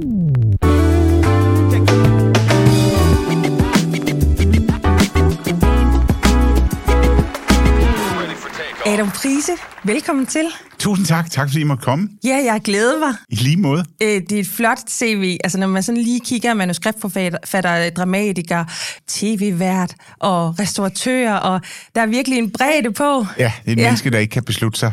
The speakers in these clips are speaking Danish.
Adam velkommen til. Tusind tak. Tak fordi I måtte komme. Ja, jeg glæder mig. I lige måde. Øh, Det er et flot CV. Altså, når man sådan lige kigger manuskriptforfatter, dramatiker, tv-vært og restauratør, og der er virkelig en bredde på. Ja, det er et Ja. menneske, der ikke kan beslutte sig.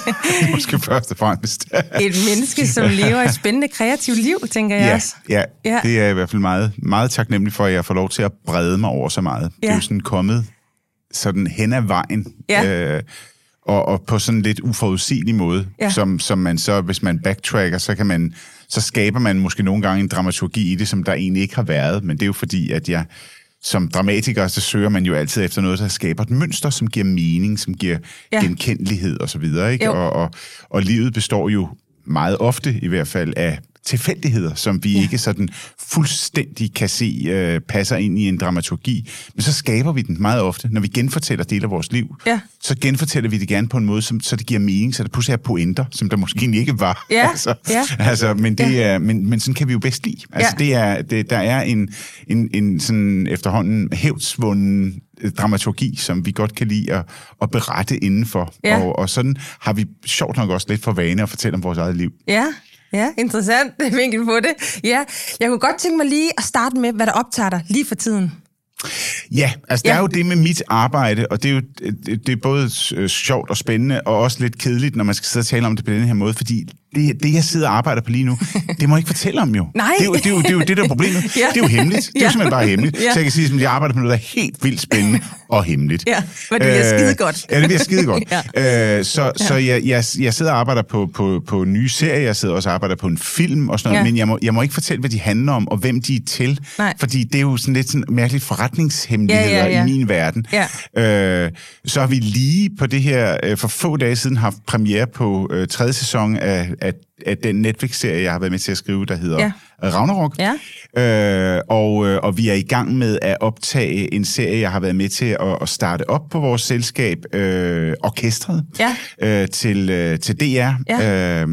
Måske først og fremmest. Et menneske, som lever et spændende, kreativt liv, tænker jeg ja, også. ja, Ja. det er jeg i hvert fald meget, meget taknemmelig for, at jeg får lov til at brede mig over så meget. Det er Ja. jo sådan kommet sådan hen ad vejen. Ja. Øh, og, og på sådan en lidt uforudsigelig måde, Ja. som, som man så, hvis man backtracker, så kan man, så skaber man måske nogle gange en dramaturgi i det, som der egentlig ikke har været, men det er jo fordi, at jeg som dramatiker, så søger man jo altid efter noget, der skaber et mønster, som giver mening, som giver Ja. genkendelighed osv. Ikke? Jo. Og, og, og livet består jo meget ofte i hvert fald af tilfældigheder, som vi ja. ikke sådan fuldstændig kan se øh, passer ind i en dramaturgi. Men så skaber vi den meget ofte. Når vi genfortæller dele af vores liv, Ja. så genfortæller vi det gerne på en måde, som, så det giver mening, så der pludselig er pointer, som der måske ikke var. Ja, altså, ja. altså, men, det er, men, men sådan kan vi jo bedst lide. Altså, Ja. det er, det, der er en, en, en sådan efterhånden hævdsvunden øh, dramaturgi, som vi godt kan lide at, at berette indenfor. Ja. Og, og sådan har vi sjovt nok også lidt for vane at fortælle om vores eget liv. Ja, ja, interessant vinkel på det. Ja, jeg kunne godt tænke mig lige at starte med, hvad der optager dig lige for tiden. Ja, altså der Ja. er jo det med mit arbejde, og det er jo det, det er både øh, sjovt og spændende, og også lidt kedeligt, når man skal sidde og tale om det på den her måde, fordi det, det jeg sidder og arbejder på lige nu, det må jeg ikke fortælle om jo. Nej. Det er jo det, er jo, det, er jo det der er problemet. Ja. Det er jo hemmeligt. Det er jo simpelthen bare hemmeligt. Ja. Så jeg kan sige, at jeg arbejder på noget, der er helt vildt spændende og hemmeligt. Ja, men det bliver skidegodt. Ja, det bliver skide godt. Ja. øh, så så jeg, jeg, jeg sidder og arbejder på, på, på nye serier, jeg sidder også og arbejder på en film og sådan noget, Ja. men jeg må, jeg må ikke fortælle, hvad de handler om, og hvem de er til, Nej. fordi det er jo sådan lidt sådan mærkeligt forretningshemmeligheder Ja, ja, ja. i min verden. Ja. Øh, så har vi lige på det her, øh, for få dage siden, haft premiere på øh, tredje sæson af, af den Netflix-serie, jeg har været med til at skrive, der hedder Ja. ja. Ragnarok. Ja. Øh, og, øh, og vi er i gang med at optage en serie, jeg har været med til at, at starte op på vores selskab, øh, Orkestret, Ja. øh, til, øh, til DR. Ja. Øh,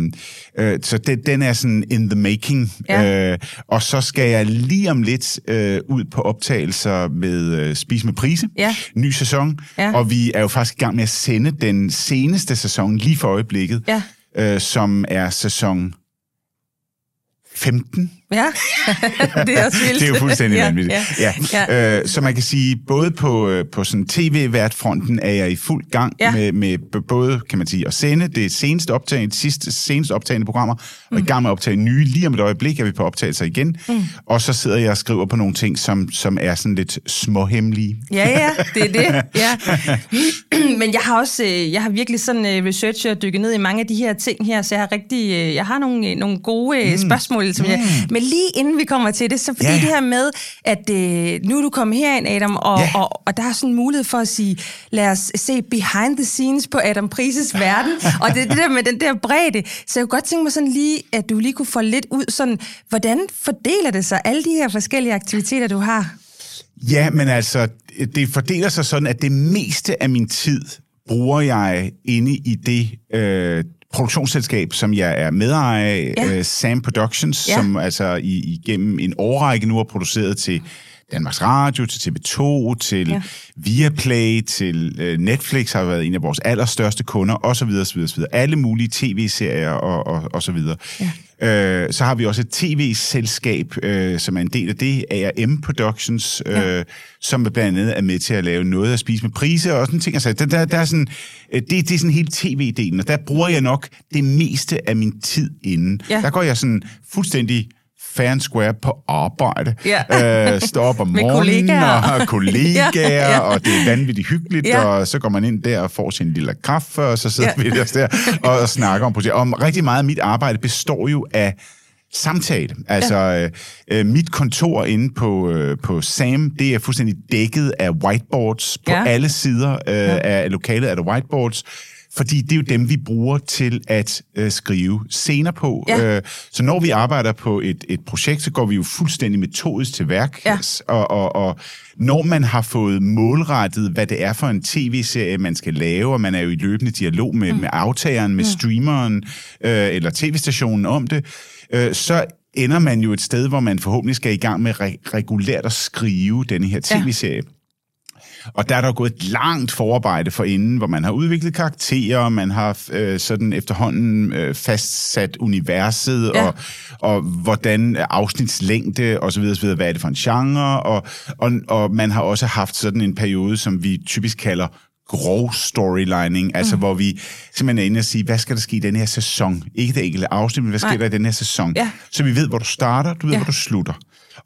øh, så det, den er sådan in the making. Ja. Øh, og så skal jeg lige om lidt øh, ud på optagelser med øh, Spis med Prise. Ja. Ny sæson. Ja. Og vi er jo faktisk i gang med at sende den seneste sæson lige for øjeblikket, Ja øh, som er sæson 15. Ja, det er også vildt. Det er jo fuldstændig vanvittigt. Ja. Ja. Ja. Øh, så man kan sige, både på, øh, på sådan tv-værtfronten er jeg i fuld gang Ja. med, med både, kan man sige, at sende det seneste optagende, sidste seneste optagende programmer, og i gang med at optage nye. Lige om et øjeblik er vi på optagelser igen. Mm. Og så sidder jeg og skriver på nogle ting, som, som er sådan lidt småhemmelige. Ja, ja, det er det. Ja. Men jeg har også, øh, jeg har virkelig sådan øh, researchet og dykket ned i mange af de her ting her, så jeg har rigtig, jeg har nogle, nogle gode øh, spørgsmål. Som jeg, men lige inden vi kommer til det, så fordi Ja, det her med, at øh, nu er du kommet herind, Adam, og, Ja. og, og der er sådan en mulighed for at sige, lad os se behind the scenes på Adam Prises verden, og det det der med den der bredde. Så jeg kunne godt tænke mig sådan lige, at du lige kunne få lidt ud, sådan, hvordan fordeler det sig, alle de her forskellige aktiviteter, du har? Ja, men altså, det fordeler sig sådan, at det meste af min tid bruger jeg inde i det øh, produktionsselskab, som jeg er medejer af, Ja. øh, Sam Productions, ja. som altså i, igennem en årrække nu har produceret til Danmarks Radio, til TV2, til Ja. Viaplay, til øh, Netflix har været en af vores allerstørste kunder, osv. osv., osv. Alle mulige tv-serier og, og, og så videre. Ja. Øh, så har vi også et tv-selskab, øh, som er en del af det, ARM Productions, øh, ja. som blandt andet er med til at lave noget at spise med priser og sådan ting. Altså, der, der, der er sådan, øh, det, det er sådan hele tv-delen, og der bruger jeg nok det meste af min tid inden. Ja. Der går jeg sådan fuldstændig fair and square på arbejde. Ja. Øh, står op om morgenen kollegaer. og kollegaer, Ja, ja. og det er vanvittigt hyggeligt, Ja. og så går man ind der og får sin lille kaffe, og så sidder Ja. vi der, og, og snakker om projekter. Og rigtig meget af mit arbejde består jo af samtale. Altså, ja. øh, mit kontor inde på, øh, på SAM, det er fuldstændig dækket af whiteboards. På Ja. alle sider øh, ja. af lokalet er der whiteboards. Fordi det er jo dem, vi bruger til at øh, skrive scener på. Ja. Øh, så når vi arbejder på et, et projekt, så går vi jo fuldstændig metodisk til værk. Ja. Og, og, og når man har fået målrettet, hvad det er for en tv-serie, man skal lave, og man er jo i løbende dialog med, mm. med aftageren, med mm. streameren øh, eller tv-stationen om det, øh, så ender man jo et sted, hvor man forhåbentlig skal i gang med re- regulært at skrive denne her tv-serie. Ja. Og der er der gået et langt forarbejde for inden, hvor man har udviklet karakterer, man har øh, sådan efterhånden øh, fastsat universet, ja. og, og hvordan afsnitslængde og så videre, så videre, hvad er det for en genre, og, og, og man har også haft sådan en periode, som vi typisk kalder grov storylining, altså mm. hvor vi simpelthen er inde og sige, hvad skal der ske i den her sæson? Ikke det enkelte afsnit, men hvad sker Nej. der i den her sæson? Ja. Så vi ved, hvor du starter, du ved, ja. hvor du slutter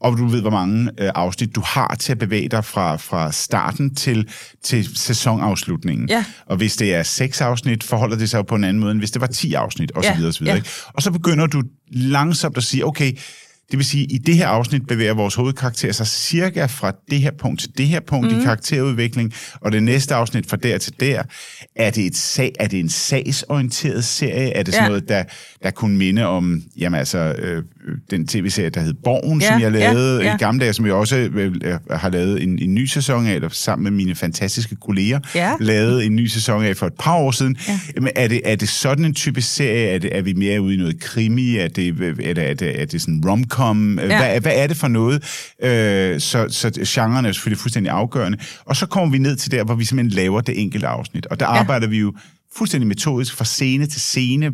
og du ved, hvor mange øh, afsnit du har til at bevæge dig fra, fra starten til, til sæsonafslutningen. Ja. Og hvis det er seks afsnit, forholder det sig jo på en anden måde, end hvis det var ti afsnit, osv. Ja. osv. Ja. Ikke? Og så begynder du langsomt at sige, okay, det vil sige, at i det her afsnit bevæger vores hovedkarakter sig cirka fra det her punkt til det her punkt mm. i karakterudvikling, og det næste afsnit fra der til der. Er det, et sag, er det en sagsorienteret serie? Er det sådan ja. noget, der, der kunne minde om jamen altså, øh, den tv-serie, der hed Borgen, ja, som jeg lavede ja, ja. i gamle dage, som jeg også øh, har lavet en, en ny sæson af, eller sammen med mine fantastiske kolleger, ja. lavet en ny sæson af for et par år siden. Ja. Jamen, er, det, er det sådan en type serie? Er, det, er vi mere ude i noget krimi? Er det, er det, er det, er det sådan romcom? Ja. Hvad, hvad er det for noget? Øh, så, så genren er selvfølgelig fuldstændig afgørende. Og så kommer vi ned til der, hvor vi simpelthen laver det enkelte afsnit. Og der ja. arbejder vi jo fuldstændig metodisk fra scene til scene.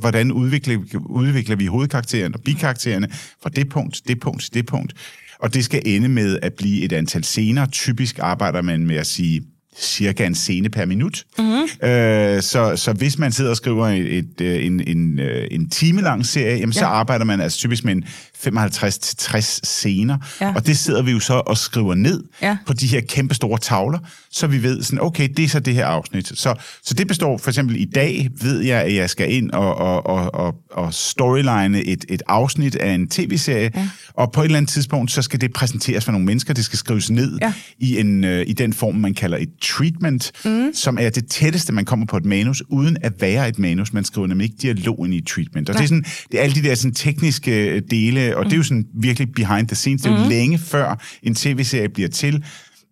Hvordan udvikler, udvikler vi hovedkaraktererne og bikaraktererne fra det punkt, det punkt, det punkt. Og det skal ende med at blive et antal scener. Typisk arbejder man med at sige cirka en scene per minut. Mm-hmm. Øh, så, så hvis man sidder og skriver et, et, øh, en, en, øh, en time lang serie, jamen, ja. så arbejder man altså typisk med en 55-60 scener. Ja. Og det sidder vi jo så og skriver ned ja. på de her kæmpe store tavler, så vi ved sådan, okay, det er så det her afsnit. Så, så det består for eksempel i dag, ved jeg, at jeg skal ind og, og, og, og, og storyline et, et afsnit af en tv-serie, ja. og på et eller andet tidspunkt, så skal det præsenteres for nogle mennesker, det skal skrives ned ja. i, en, uh, i den form, man kalder et treatment, mm. som er det tætteste, man kommer på et manus, uden at være et manus. Man skriver nemlig ikke dialogen i treatment. Og det er, sådan, det er alle de der sådan, tekniske øh, og det er jo sådan virkelig behind the scenes. Det er jo mm. længe før en tv-serie bliver til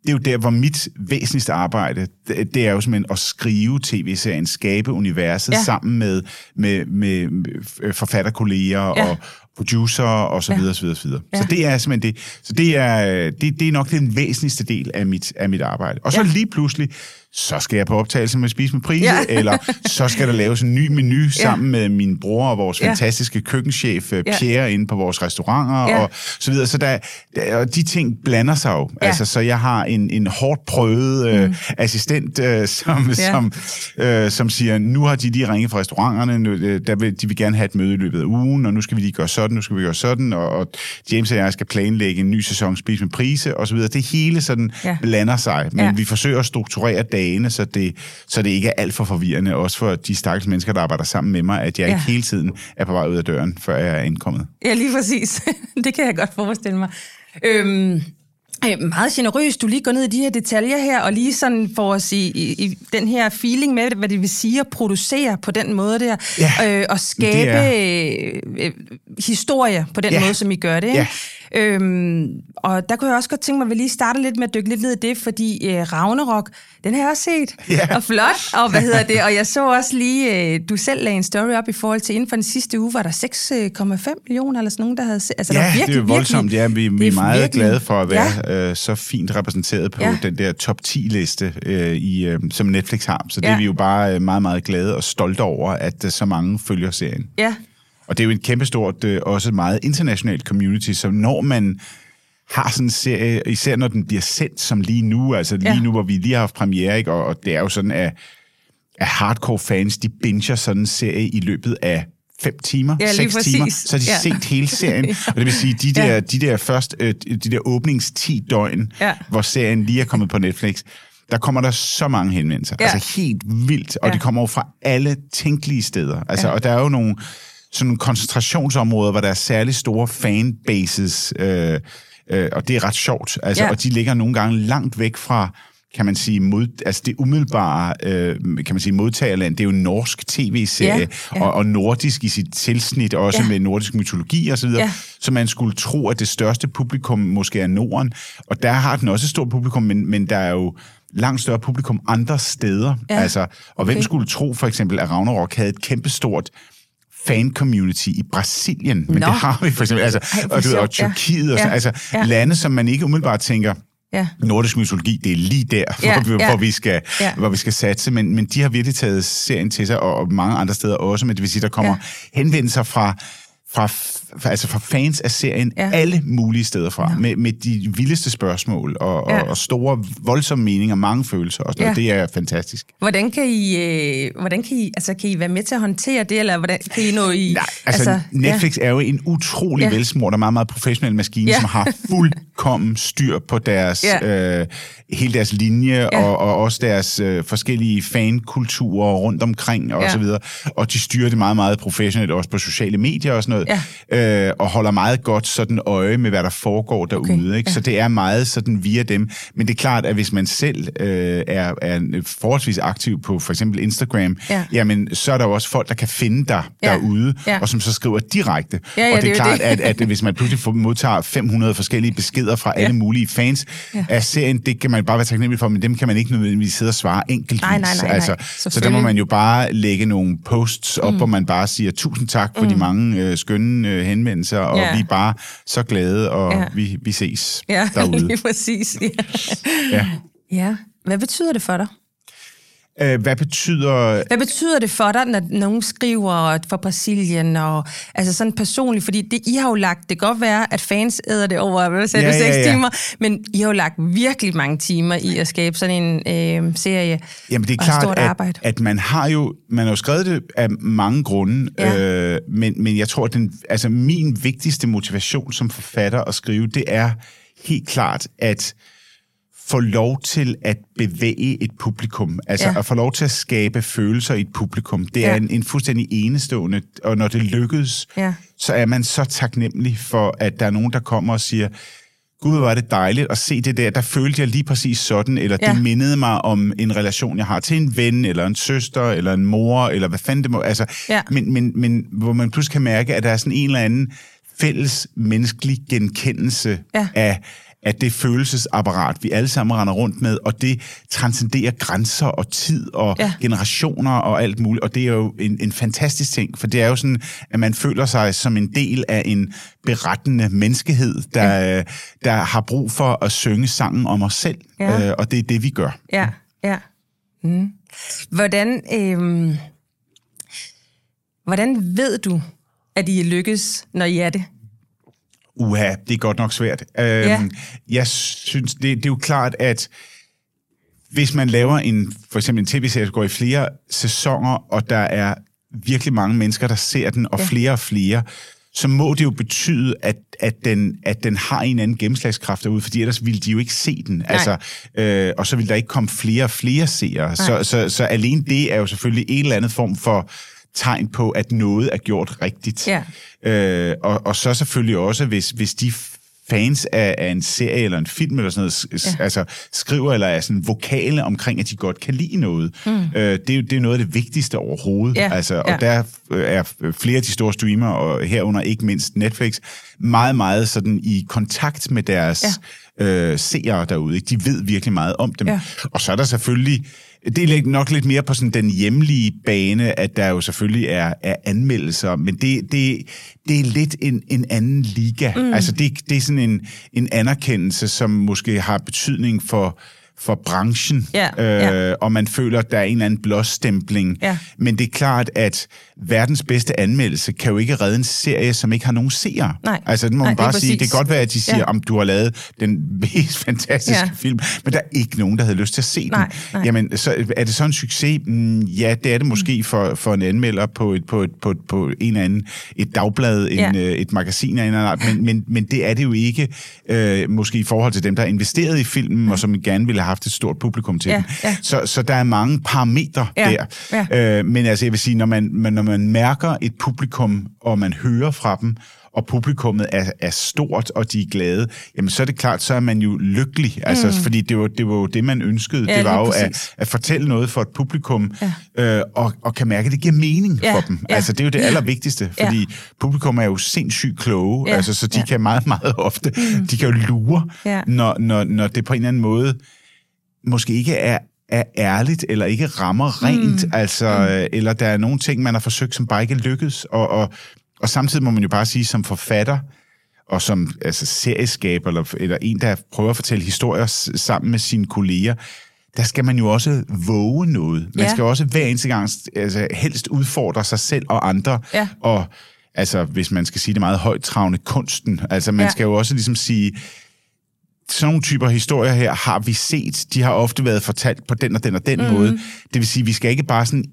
det er jo der, hvor mit væsentligste arbejde, det, det er jo simpelthen at skrive tv-serien, skabe universet ja. sammen med, med, med forfatterkolleger ja. og producer og så videre, ja. så videre, så videre. Ja. Så det er simpelthen det. Så det er, det, det er nok den væsentligste del af mit, af mit arbejde. Og så ja. lige pludselig, så skal jeg på optagelse med Spise med Prise, ja. eller så skal der laves en ny menu ja. sammen med min bror og vores ja. fantastiske køkkenchef øh, Pierre ja. inde på vores restauranter ja. og så videre. Så der, der, de ting blander sig jo. Ja. Altså, så jeg har en, en hårdt prøvet øh, mm. assistent, øh, som, ja. som, øh, som siger, nu har de lige ringet fra restauranterne, nu, øh, der vil, de vil gerne have et møde i løbet af ugen, og nu skal vi lige gøre sådan, nu skal vi gøre sådan, og, og James og jeg skal planlægge en ny sæson Spise med Prise, og så videre. Det hele sådan ja. blander sig, men ja. vi forsøger at strukturere dagene, så det, så det ikke er alt for forvirrende, også for de stakkels mennesker, der arbejder sammen med mig, at jeg ja. ikke hele tiden er på vej ud af døren, før jeg er indkommet. Ja, lige præcis. det kan jeg godt forestille mig. Øhm, meget generøst, du lige går ned i de her detaljer her, og lige sådan får os i, i, i den her feeling med, hvad det vil sige at producere på den måde der, ja, øh, og skabe øh, øh, historie på den ja. måde, som I gør det. Ja. Øhm, og der kunne jeg også godt tænke mig, at vi lige starter lidt med at dykke lidt ned i det, fordi øh, Ragnarok, den har jeg også set, yeah. og flot, og hvad hedder det, og jeg så også lige, øh, du selv lagde en story op i forhold til, inden for den sidste uge, var der 6,5 millioner eller sådan nogen, der havde set, altså ja, der var virkelig, det er voldsomt, ja, vi, vi er meget virkelig, glade for at være ja. Øh, så fint repræsenteret på ja. den der top 10-liste, øh, i, øh, som Netflix har, så det ja. er vi jo bare øh, meget, meget glade og stolte over, at øh, så mange følger serien. Ja, og det er jo et kæmpestort, øh, også meget internationalt community, så når man har sådan en serie, især når den bliver sendt som lige nu, altså lige ja. nu, hvor vi lige har haft premiere, ikke? Og, og det er jo sådan, at, at hardcore fans, de binger sådan en serie i løbet af fem timer, ja, seks præcis. timer, så har de ja. set hele serien. ja. Og det vil sige, de der, ja. de der først, øh, de der åbnings 10 døgn, ja. hvor serien lige er kommet på Netflix, der kommer der så mange henvendelser. Ja. Altså helt vildt. Og ja. de kommer jo fra alle tænkelige steder. Altså, ja. Og der er jo nogle sådan nogle koncentrationsområder, hvor der er særlig store fanbases, øh, øh, og det er ret sjovt. Altså, ja. Og de ligger nogle gange langt væk fra kan man sige, mod, altså det umiddelbare, øh, kan man sige, modtagerland, det er jo en norsk tv-serie, ja, ja. Og, og nordisk i sit tilsnit, også ja. med nordisk mytologi og så videre, ja. så man skulle tro, at det største publikum måske er Norden, og der har den også et stort publikum, men, men der er jo langt større publikum andre steder, ja. altså, og okay. hvem skulle tro for eksempel, at Ragnarok havde et kæmpestort fan-community i Brasilien, men Nå. det har vi for eksempel, altså, Ej, hvor og, du, og sjovt, ja. Tyrkiet, og Ja, sådan, altså ja. lande, som man ikke umiddelbart tænker, Ja. nordisk mytologi, det er lige der, Ja, hvor, vi, ja. hvor, vi skal, Ja. hvor vi skal satse, men, men de har virkelig taget serien til sig, og, og mange andre steder også, men det vil sige, der kommer Ja. henvendelser fra, fra, altså fra fans af serien Ja. alle mulige steder fra, med, med de vildeste spørgsmål, og, Ja. og, og store, voldsomme meninger, mange følelser, og sådan noget. Ja. det er fantastisk. Hvordan kan I, øh, hvordan kan I, altså kan I være med til at håndtere det, eller hvordan kan I nå i... Nej, altså, altså Netflix Ja. er jo en utrolig Ja. ja. velsmurt og meget, meget professionel maskine, Ja. ja. som har fuldkommen styr på deres, Ja. øh, hele deres linje, Ja. ja. og, og også deres øh, forskellige fankulturer rundt omkring, og Ja. så videre. Og de styrer det meget, meget professionelt, også på sociale medier og sådan noget, ja. Øh, og holder meget godt sådan øje med, hvad der foregår derude. Okay, Ikke? Så det er meget sådan via dem. Men det er klart, at hvis man selv øh, er, er forholdsvis aktiv på for eksempel Instagram, Ja. jamen så er der jo også folk, der kan finde dig Ja. derude, Ja. og som så skriver direkte. Ja, ja, og det er klart, det. at, at hvis man pludselig modtager 500 forskellige beskeder fra Ja. alle mulige fans Ja. af serien, det kan man bare være taknemmelig for, men dem kan man ikke nødvendigvis sidde og svare enkeltvis. Nej, nej, nej, nej. Altså, så der må man jo bare lægge nogle posts op, mm. hvor man bare siger tusind tak for mm. de mange øh, skønne øh, henvendelser, og Ja. vi er bare så glade, og Ja. vi, vi ses Ja, derude. lige præcis. Ja. Ja. ja. Hvad betyder det for dig? Øh, hvad betyder... Hvad betyder det for dig, når nogen skriver fra Brasilien, og altså sådan personligt, fordi det, I har jo lagt, det kan godt være, at fans æder det over, hvad sagde Ja, du, ja, seks ja. timer, men I har jo lagt virkelig mange timer i at skabe sådan en øh, serie. Jamen det er klart, stort at, arbejde. at man har jo man har jo skrevet det af mange grunde, Ja. øh, men, men jeg tror, at den, altså min vigtigste motivation som forfatter at skrive, det er helt klart at få lov til at bevæge et publikum, altså Ja. at få lov til at skabe følelser i et publikum. Det Ja. er en, en fuldstændig enestående, og når det lykkes, Ja. så er man så taknemmelig for, at der er nogen, der kommer og siger, Gud, hvor er det dejligt at se det der. Der følte jeg lige præcis sådan, eller Ja. det mindede mig om en relation, jeg har til en ven, eller en søster, eller en mor, eller hvad fanden det må... Altså, Ja. men, men, men hvor man pludselig kan mærke, at der er sådan en eller anden fælles menneskelig genkendelse Ja. af, af det følelsesapparat, vi alle sammen render rundt med, og det transcenderer grænser og tid og Ja. generationer og alt muligt, og det er jo en, en fantastisk ting, for det er jo sådan, at man føler sig som en del af en berettende menneskehed, der, ja. der har brug for at synge sangen om os selv, Ja. øh, og det er det, vi gør. Ja, ja. Mm. Hvordan, øh, hvordan ved du, at I lykkes, når I er det? Uha, det er godt nok svært. Øhm, Jeg synes, det, det er jo klart, at hvis man laver en, for eksempel en tv-serie, der går i flere sæsoner, og der er virkelig mange mennesker, der ser den, og Ja. ja. flere og flere, så må det jo betyde, at, at, den, at den har en anden gennemslagskraft derude, fordi ellers ville de jo ikke se den. Altså, øh, og så vil der ikke komme flere og flere seere. Så, så, så alene det er jo selvfølgelig en eller anden form for tegn på, at noget er gjort rigtigt. Ja. Øh, og, og så selvfølgelig også, hvis, hvis de fans af, af en serie eller en film eller sådan noget, Ja. altså skriver eller er sådan vokale omkring, at de godt kan lide noget. Mm. Øh, det, er jo, det er noget af det vigtigste overhovedet. Ja, Altså, og ja. der er flere af de store streamere, og herunder ikke mindst Netflix, meget, meget sådan i kontakt med deres ja. øh, seere derude. Ikke? De ved virkelig meget om dem. Ja. Og så er der selvfølgelig det er nok lidt mere på sådan den hjemlige bane, at der jo selvfølgelig er, er anmeldelser, men det, det, det er lidt en, en anden liga. Mm. Altså det, det er sådan en, en anerkendelse, som måske har betydning for, for branchen, Ja, øh, ja. og man føler, at der er en eller anden blåstempling. Ja. Men det er klart, at verdens bedste anmeldelse kan jo ikke redde en serie, som ikke har nogen seere. Nej. Altså det må Nej, man bare sige. præcis. Det kan godt være, at de siger, Ja. om du har lavet den mest fantastiske Ja. film, men der er ikke nogen, der havde lyst til at se den. Nej, nej. Jamen, så er det så en succes? Mm, ja, det er det måske mm. for, for en anmelder på, et, på, et, på, et, på en eller anden, et dagblad, en, Ja. øh, et magasin en eller anden men, men, men det er det jo ikke, øh, måske i forhold til dem, der har investeret i filmen, og som gerne ville have haft et stort publikum til Ja, den. ja. Så, så der er mange parametre Ja, der. ja. Øh, men altså, jeg vil sige, når man, man, når man mærker et publikum, og man hører fra dem, og publikummet er, er stort, og de er glade, jamen så er det klart, så er man jo lykkelig. Altså, mm. fordi det var, det var jo det, man ønskede. Ja, det var jo at, at fortælle noget for et publikum, Ja. øh, og, og kan mærke, at det giver mening Ja, for dem. ja. Altså, det er jo det Ja. allervigtigste, Ja. fordi publikum er jo sindssygt kloge, Ja, altså, så de ja. kan meget, meget ofte, de kan jo lure, Ja. når, når, når det på en eller anden måde måske ikke er er ærligt, eller ikke rammer rent, mm. altså, mm. eller der er nogle ting, man har forsøgt, som bare ikke lykkes, og, og, og samtidig må man jo bare sige, som forfatter, og som altså, serieskaber, eller, eller en, der prøver at fortælle historier sammen med sine kolleger, der skal man jo også våge noget. Man ja. skal også hver eneste gang altså, helst udfordre sig selv og andre, ja. og altså, hvis man skal sige det meget højtravende, kunsten. Altså, man ja. skal jo også ligesom sige, sådan nogle typer historier her har vi set. De har ofte været fortalt på den og den og den mm. måde. Det vil sige, vi skal ikke bare sådan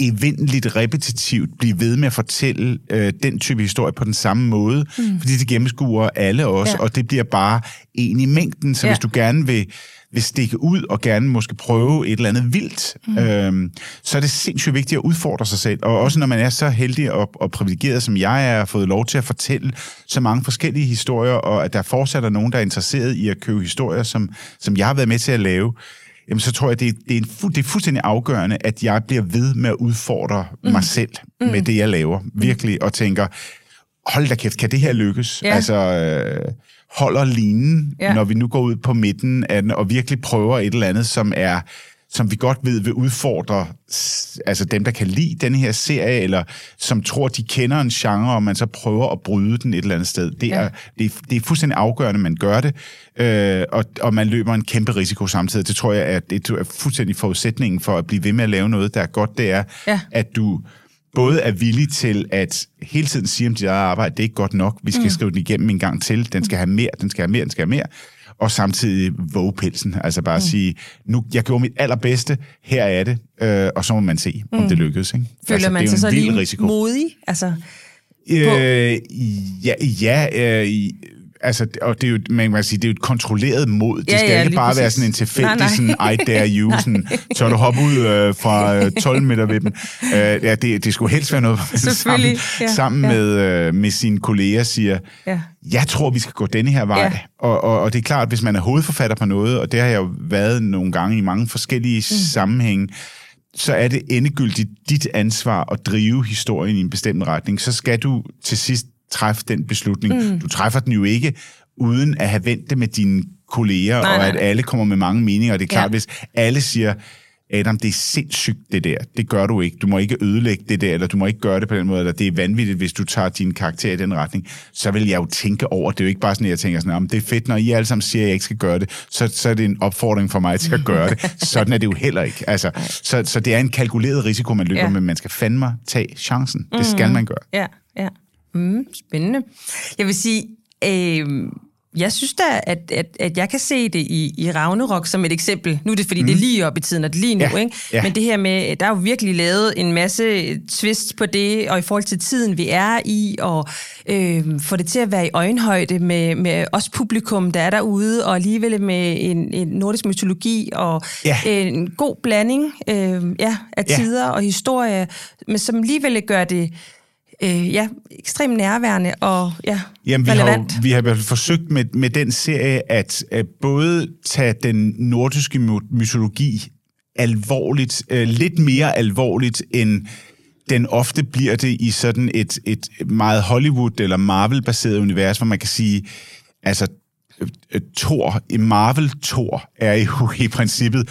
evindeligt repetitivt blive ved med at fortælle øh, den type historie på den samme måde, mm. fordi det gennemskuer alle også, ja. og det bliver bare en i mængden. Så ja. hvis du gerne vil vil stikke ud og gerne måske prøve et eller andet vildt, mm. øhm, så er det sindssygt vigtigt at udfordre sig selv. Og også når man er så heldig og, og privilegeret, som jeg er, fået lov til at fortælle så mange forskellige historier, og at der fortsat er nogen, der er interesseret i at købe historier, som, som jeg har været med til at lave, jamen så tror jeg, det er, det er, en fu- det er fuldstændig afgørende, at jeg bliver ved med at udfordre mm. mig selv mm. med det, jeg laver. Virkelig, og tænker, hold da kæft, kan det her lykkes? Ja. Altså... Øh, holder linen, ja. når vi nu går ud på midten af den, og virkelig prøver et eller andet, som er som vi godt ved vil udfordre altså dem, der kan lide den her serie, eller som tror, de kender en genre, og man så prøver at bryde den et eller andet sted. Det er, ja. det er, det er fuldstændig afgørende, man gør det, øh, og, og man løber en kæmpe risiko samtidig. Det tror jeg, at det er fuldstændig forudsætningen for at blive ved med at lave noget, der er godt, det er, ja. at du både er villig til at hele tiden sige om dit eget arbejde, det er ikke godt nok, vi skal mm. skrive den igennem en gang til, den skal have mere, den skal have mere, den skal have mere, og samtidig våge pelsen, altså bare mm. sige, nu, jeg gjorde mit allerbedste, her er det, øh, og så må man se, om mm. det lykkes. Ikke? Føler altså, man sig så lige risiko. modig? Altså, øh, ja, ja øh, altså, og det er jo, man kan sige, det er jo et kontrolleret mod. Det ja, skal ja, ikke bare præcis. være sådan en tilfældig, nej, nej. sådan, I dare you, sådan, så du hopper ud øh, fra øh, 12 meter ved dem. Øh, ja, det, det skulle helst være noget, sammen, ja, sammen ja. med, øh, med sine kolleger siger, ja. jeg tror, vi skal gå denne her vej. Ja. Og, og, og det er klart, at hvis man er hovedforfatter på noget, og det har jeg jo været nogle gange i mange forskellige mm. sammenhænge, så er det endegyldigt dit ansvar at drive historien i en bestemt retning. Så skal du til sidst træffe den beslutning. Mm. Du træffer den jo ikke uden at have vendt det med dine kolleger, nej, og at alle kommer med mange meninger. Og det er klart, ja. hvis alle siger, Adam, det er sindssygt det der. Det gør du ikke. Du må ikke ødelægge det der, eller du må ikke gøre det på den måde, eller det er vanvittigt, hvis du tager din karakter i den retning. Så vil jeg jo tænke over, det er jo ikke bare sådan, at jeg tænker sådan, det er fedt, når I alle sammen siger, at jeg ikke skal gøre det, så, så er det en opfordring for mig til at gøre det. Sådan er det jo heller ikke. Altså, så, så det er en kalkuleret risiko, man løber, ja. men man skal fandme tage chancen. Det skal mm. man gøre. Ja, ja. Mm, spændende. Jeg vil sige, øh, jeg synes da, at, at, at jeg kan se det i, i Ragnarok som et eksempel. Nu er det, fordi mm. det er lige op i tiden, og det er lige nu, ja, ikke? Ja. Men det her med, der er jo virkelig lavet en masse twist på det, og i forhold til tiden, vi er i, og øh, få det til at være i øjenhøjde med, med os publikum, der er derude, og alligevel med en, en nordisk mytologi, og ja. en god blanding øh, ja, af tider ja. og historie, men som alligevel gør det øh, ja, ekstremt nærværende og ja, Jamen, vi relevant. Har, vi har forsøgt med, med den serie at, at både tage den nordiske mytologi alvorligt, øh, lidt mere alvorligt end den ofte bliver det i sådan et, et meget Hollywood- eller Marvel-baseret univers, hvor man kan sige, altså øh, Thor, Marvel Thor er jo i princippet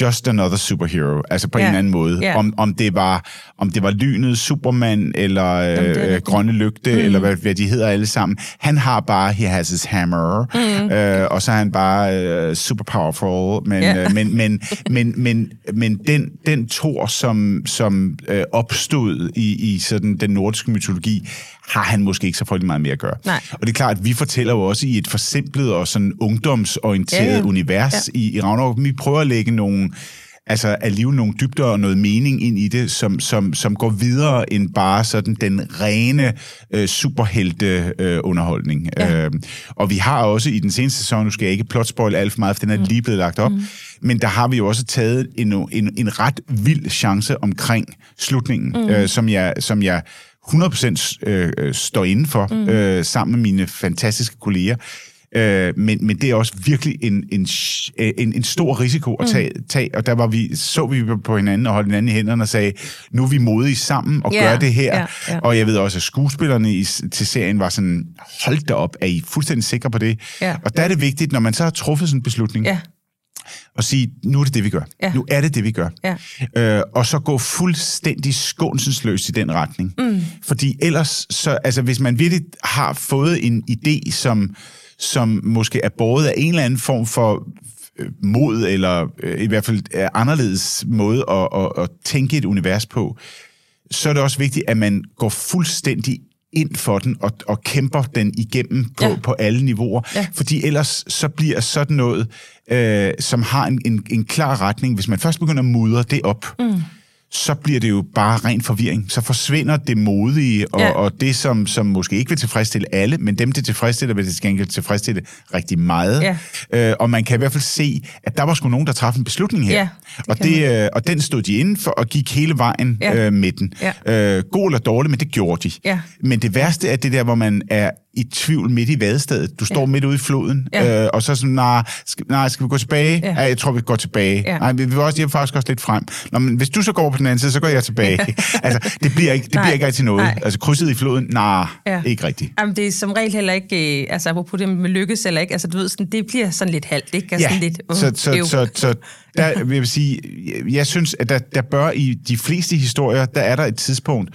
just another superhero, altså på yeah. en eller anden måde. Yeah. Om, om, det var, om det var lynet, Superman, eller øh, øh, Grønne Lygte, mm. eller hvad, hvad de hedder alle sammen. Han har bare, he has his hammer, mm. øh, og så er han bare øh, super powerful, men, yeah. øh, men, men, men, men, men den, den Thor, som, som øh, opstod i, i sådan den nordiske mytologi, har han måske ikke så frygtelig meget mere at gøre. Nej. Og det er klart, at vi fortæller jo også i et forsimplet og sådan ungdomsorienteret ja, ja. univers ja. i, i Ragnarok. Vi prøver at lægge nogle altså alligevel nogle dybder og noget mening ind i det, som, som, som går videre end bare sådan den rene øh, superhelte øh, underholdning. Ja. Øh, og vi har også i den seneste sæson, nu skal jeg ikke plotspoil alt for meget, for den er mm. lige blevet lagt op, mm. men der har vi jo også taget en, en, en ret vild chance omkring slutningen, mm. øh, som jeg, som jeg 100% øh, øh, står inden for, mm. øh, sammen med mine fantastiske kolleger. Øh, men, men det er også virkelig en, en, en, en stor risiko at tage, mm. tage, og der var vi, så vi på hinanden og holdt hinanden i hænderne og sagde, nu er vi modige sammen og yeah, gør det her. Yeah, yeah. Og jeg ved også, at skuespillerne i, til serien var sådan, hold da op, er I fuldstændig sikre på det? Yeah. Og der er det vigtigt, når man så har truffet sådan en beslutning, yeah og sige, nu er det det, vi gør. Ja. Nu er det det, vi gør. Ja. Øh, og så gå fuldstændig skånselsløst i den retning. Mm. Fordi ellers, så, altså, hvis man virkelig har fået en idé, som, som måske er båret af en eller anden form for øh, mod, eller øh, i hvert fald er anderledes måde at, at, at tænke et univers på, så er det også vigtigt, at man går fuldstændig ind for den og, og kæmper den igennem på, Ja. på alle niveauer. Ja. Fordi ellers så bliver sådan noget, øh, som har en, en, en klar retning, hvis man først begynder at mudre det op, mm. Så bliver det jo bare ren forvirring. Så forsvinder det modige, og, Ja. og det, som, som måske ikke vil tilfredsstille alle, men dem, det tilfredsstiller, vil det til gengæld tilfredsstille rigtig meget. Ja. Øh, og man kan i hvert fald se, at der var sgu nogen, der træffede en beslutning her. Ja, det og, det, øh, og den stod de inden for og gik hele vejen ja. øh, med den. Ja. Øh, god eller dårlig, men det gjorde de. Ja. Men det værste er det der, hvor man er i tvivl midt i vadestedet. Du står Ja. midt ude i floden, Ja. øh, og så sådan, nej, skal, nej, skal vi gå tilbage? Ja. Ja. jeg tror, vi går tilbage. Ja. Nej, vi vil også, jeg vil faktisk også lidt frem. Nå, men hvis du så går på den anden side, så går jeg tilbage. altså, det bliver ikke, det Nej. bliver ikke rigtig noget. Nej. Altså, krydset i floden, nej, Ja. ja. ikke rigtigt. Jamen, det er som regel heller ikke, øh, altså apropos det med lykkes eller ikke, altså du ved, sådan, det bliver sådan lidt halvt, ikke? Altså, sådan lidt, uh, så, så, øv. så, så der vil jeg sige, jeg, jeg synes, at der, der bør i de fleste historier, der er der et tidspunkt,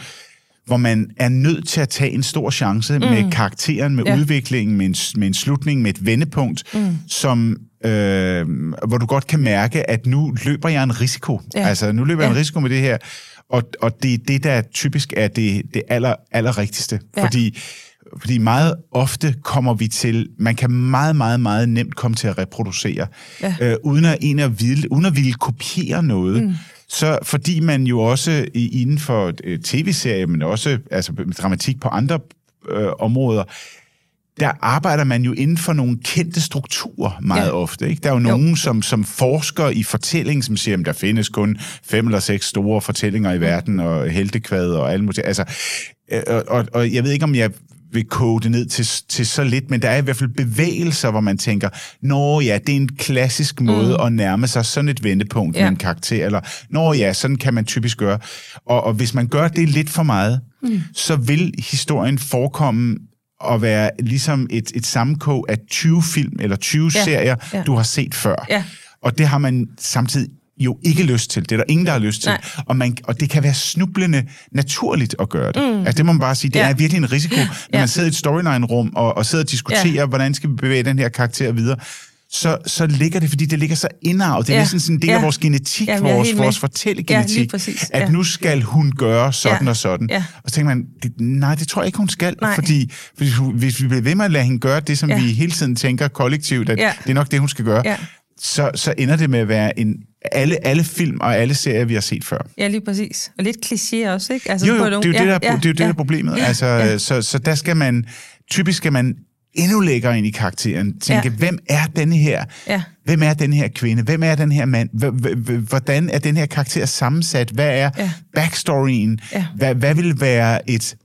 hvor man er nødt til at tage en stor chance mm. med karakteren, med Ja. udviklingen, med en, med en slutning, med et vendepunkt, mm. som, øh, hvor du godt kan mærke, at nu løber jeg en risiko. Ja. Altså, nu løber jeg en Ja. risiko med det her, og, og det er det, der typisk er det, det aller, aller rigtigste. Ja. Fordi fordi meget ofte kommer vi til, man kan meget, meget, meget nemt komme til at reproducere, Ja. øh, uden, at, en at ville, uden at ville kopiere noget. Mm. Så fordi man jo også inden for øh, tv-serier, men også altså, dramatik på andre øh, områder, der arbejder man jo inden for nogle kendte strukturer meget Ja. ofte. Ikke? Der er jo, jo. nogen, som, som forsker i fortælling, som siger, at der findes kun fem eller seks store fortællinger i verden, og heltekvad og alle mulige. Altså, øh, og, og, og jeg ved ikke, om jeg vil koge det ned til, til så lidt, men der er i hvert fald bevægelser, hvor man tænker, nå ja, det er en klassisk måde mm. at nærme sig sådan et vendepunkt Ja. med en karakter, eller nå ja, sådan kan man typisk gøre. Og, og hvis man gør det lidt for meget, mm. så vil historien forekomme at være ligesom et, et sammenkog af 20 film eller 20 Ja, serier, ja. du har set før. Ja. Og det har man samtidig jo ikke lyst til. Det er der ingen, der har lyst til. Nej. Og, man, og det kan være snublende naturligt at gøre det. Mm. Altså det må man bare sige, det Ja. ja. er virkelig en risiko, når Ja. man sidder i et storyline-rum og, og sidder og diskuterer, Ja. ja. hvordan skal vi bevæge den her karakter videre. Så, så ligger det, fordi det ligger så indarvet. Det er Ja. ja. næsten sådan en del Ja. af vores genetik, er vores, vores Ja, fortællegenetik, lige præcis. at Ja. nu skal hun gøre sådan Ja. og sådan. Ja. Og så tænker man, det, nej, det tror jeg ikke, hun skal. Nej. Fordi hvis, hvis vi bliver ved med at lade hende gøre det, som Ja. ja. vi hele tiden tænker kollektivt, at Ja. ja. det er nok det, hun skal gøre, Ja. Så, så ender det med at være en, alle, alle film og alle serier, vi har set før. Ja, lige præcis. Og lidt kliché også, ikke? Altså, Jo, jo, på det er jo det, der, ja, det, er, jo det, der ja. er problemet. Ja, Altså, ja. så, så der skal man, typisk skal man endnu længere ind i karakteren. Tænke, Ja. hvem er denne her? Ja. Hvem er den her kvinde? Hvem er den her mand? Hvordan er den her karakter sammensat? Hvad er Ja. backstoryen? Ja. Hvad, hvad vil være et,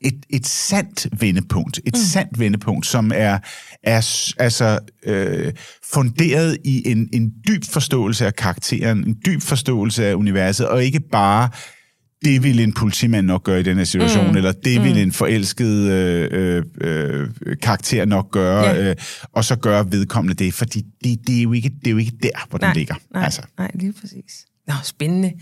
et, et sandt vendepunkt? Et mm. sandt vendepunkt, som er, er altså, øh, funderet i en, en dyb forståelse af karakteren, en dyb forståelse af universet, og ikke bare det ville en politimand nok gøre i den her situation, mm. eller det ville en forelsket øh, øh, øh, karakter nok gøre, ja. øh, og så gøre vedkommende det, fordi det, det, er, jo ikke, det er jo ikke der, hvor Nej, den ligger. nej, Altså. nej, lige præcis. Nå, spændende.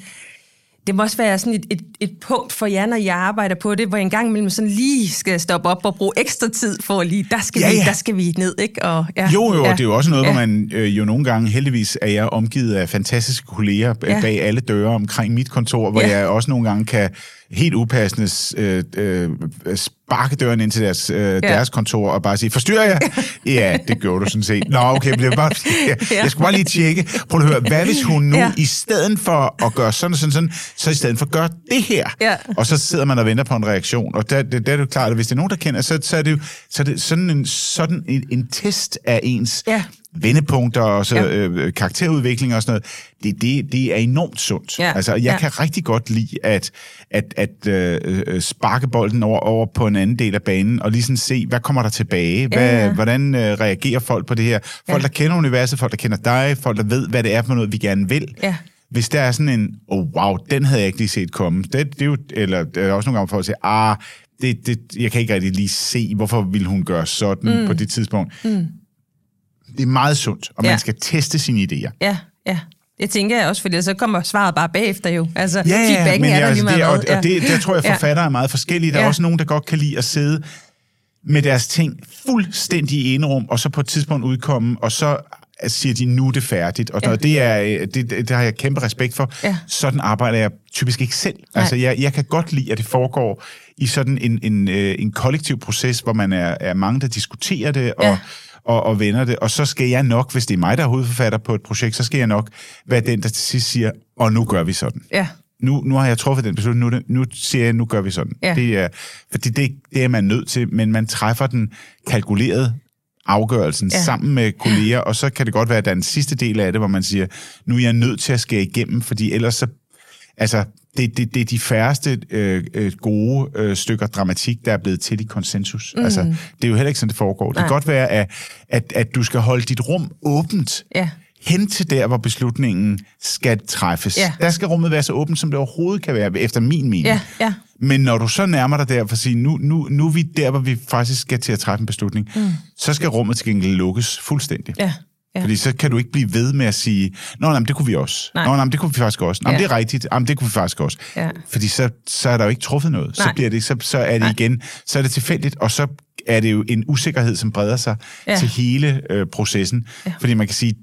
Det må også være sådan et, et, et punkt for jer, når jeg arbejder på det, hvor jeg en gang imellem sådan lige skal stoppe op og bruge ekstra tid for at lige, der skal, Ja, vi, ja. der skal vi ned, ikke? Og, ja, Jo, jo, ja, det er jo også noget, ja. hvor man øh, jo nogle gange, heldigvis er jeg omgivet af fantastiske kolleger Ja. ja. bag alle døre omkring mit kontor, hvor ja. jeg også nogle gange kan helt upassende øh, øh, sparke døren ind til deres, øh, ja. deres kontor og bare sige, forstyrrer jeg? ja, det gjorde du sådan set. Nå, okay, bliver bare, jeg, Ja. jeg skulle bare lige tjekke. Prøv at høre, hvad hvis hun nu, Ja. i stedet for at gøre sådan sådan, sådan, så i stedet for gør det her? Ja. Og så sidder man og venter på en reaktion. Og der, der, der er det jo klart, at hvis det er nogen, der kender, så, så er det jo så er det sådan en, sådan en, en test af ens Ja. Vendepunkter og så, Ja. øh, karakterudvikling og sådan noget, det, det, det er enormt sundt. Ja. Altså, jeg Ja. kan rigtig godt lide at, at, at øh, øh, sparke bolden over, over på en anden del af banen, og lige sådan se, hvad kommer der tilbage? Hvad, Ja. Hvordan øh, reagerer folk på det her? Folk, Ja. der kender universet, folk, der kender dig, folk, der ved, hvad det er for noget, vi gerne vil. Ja. Hvis der er sådan en, oh wow, den havde jeg ikke lige set komme. Det, det er jo, eller der er også nogle gange folk, siger, ah, det, det, jeg kan ikke rigtig lige se, hvorfor ville hun gøre sådan mm. på det tidspunkt. Mm. Det er meget sundt, og Ja. man skal teste sine idéer. Ja, ja. Det tænker jeg også, fordi så kommer svaret bare bagefter jo. Altså, Ja, ja, men er der altså, lige det, og, og det, der tror jeg, forfattere er meget forskellige. Der er Ja. også nogen, der godt kan lide at sidde med deres ting fuldstændig i enerum, og så på et tidspunkt udkomme, og så siger de, nu er det færdigt. Og Ja. det, er, øh, det, det, det har jeg kæmpe respekt for. Ja. Sådan arbejder jeg typisk ikke selv. Nej. Altså, jeg, jeg kan godt lide, at det foregår i sådan en, en, øh, en kollektiv proces, hvor man er, er mange, der diskuterer det, og, Ja. Og, og vender det. Og så skal jeg nok, hvis det er mig, der er hovedforfatter på et projekt, så skal jeg nok være den, der til sidst siger, og nu gør vi sådan Ja, nu, nu har jeg truffet den beslutning, nu, nu siger jeg, nu gør vi sådan. Ja. Det er, fordi det, det er man nødt til, men man træffer den kalkulerede afgørelsen ja. sammen med kolleger, og så kan det godt være, at der er en sidste del af det, hvor man siger, nu er jeg nødt til at skære igennem, fordi ellers så, altså, det, det, det er de færreste øh, øh, gode øh, stykker dramatik, der er blevet til i konsensus. Mm. Altså, det er jo heller ikke sådan, det foregår. Det Nej. kan godt være, at, at, at du skal holde dit rum åbent, ja, hen til der, hvor beslutningen skal træffes. Ja. Der skal rummet være så åbent, som det overhovedet kan være, efter min mening. ja, ja. Men når du så nærmer dig der for at sige, nu, nu, nu er vi der, hvor vi faktisk skal til at træffe en beslutning, mm. så skal rummet til gengæld lukkes fuldstændig. ja. Ja. Fordi så kan du ikke blive ved med at sige, nå, nej, men det kunne vi også. Nej. Nå, nej, men det kunne vi faktisk også. Nå, men Ja. det er rigtigt. Jamen, det kunne vi faktisk også. Ja. Fordi så, så er der jo ikke truffet noget. Nej. Så, bliver det, så, så er det Nej. igen, så er det tilfældigt, og så er det jo en usikkerhed, som breder sig ja. til hele øh, processen. Ja. Fordi man kan sige,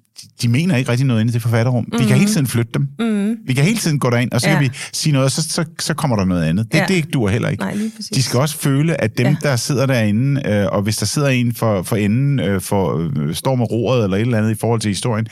de, mener ikke rigtig noget inde i det forfatterrum. Mm-hmm. Vi kan hele tiden flytte dem. Mm-hmm. Vi kan hele tiden gå derind, og så Ja. kan vi sige noget, og så, så, så kommer der noget andet. Det, Ja. det duer heller ikke. Nej. De skal også føle, at dem, Ja. der sidder derinde, øh, og hvis der sidder en for, for enden, øh, for, øh, står med roret eller et eller andet i forhold til historien,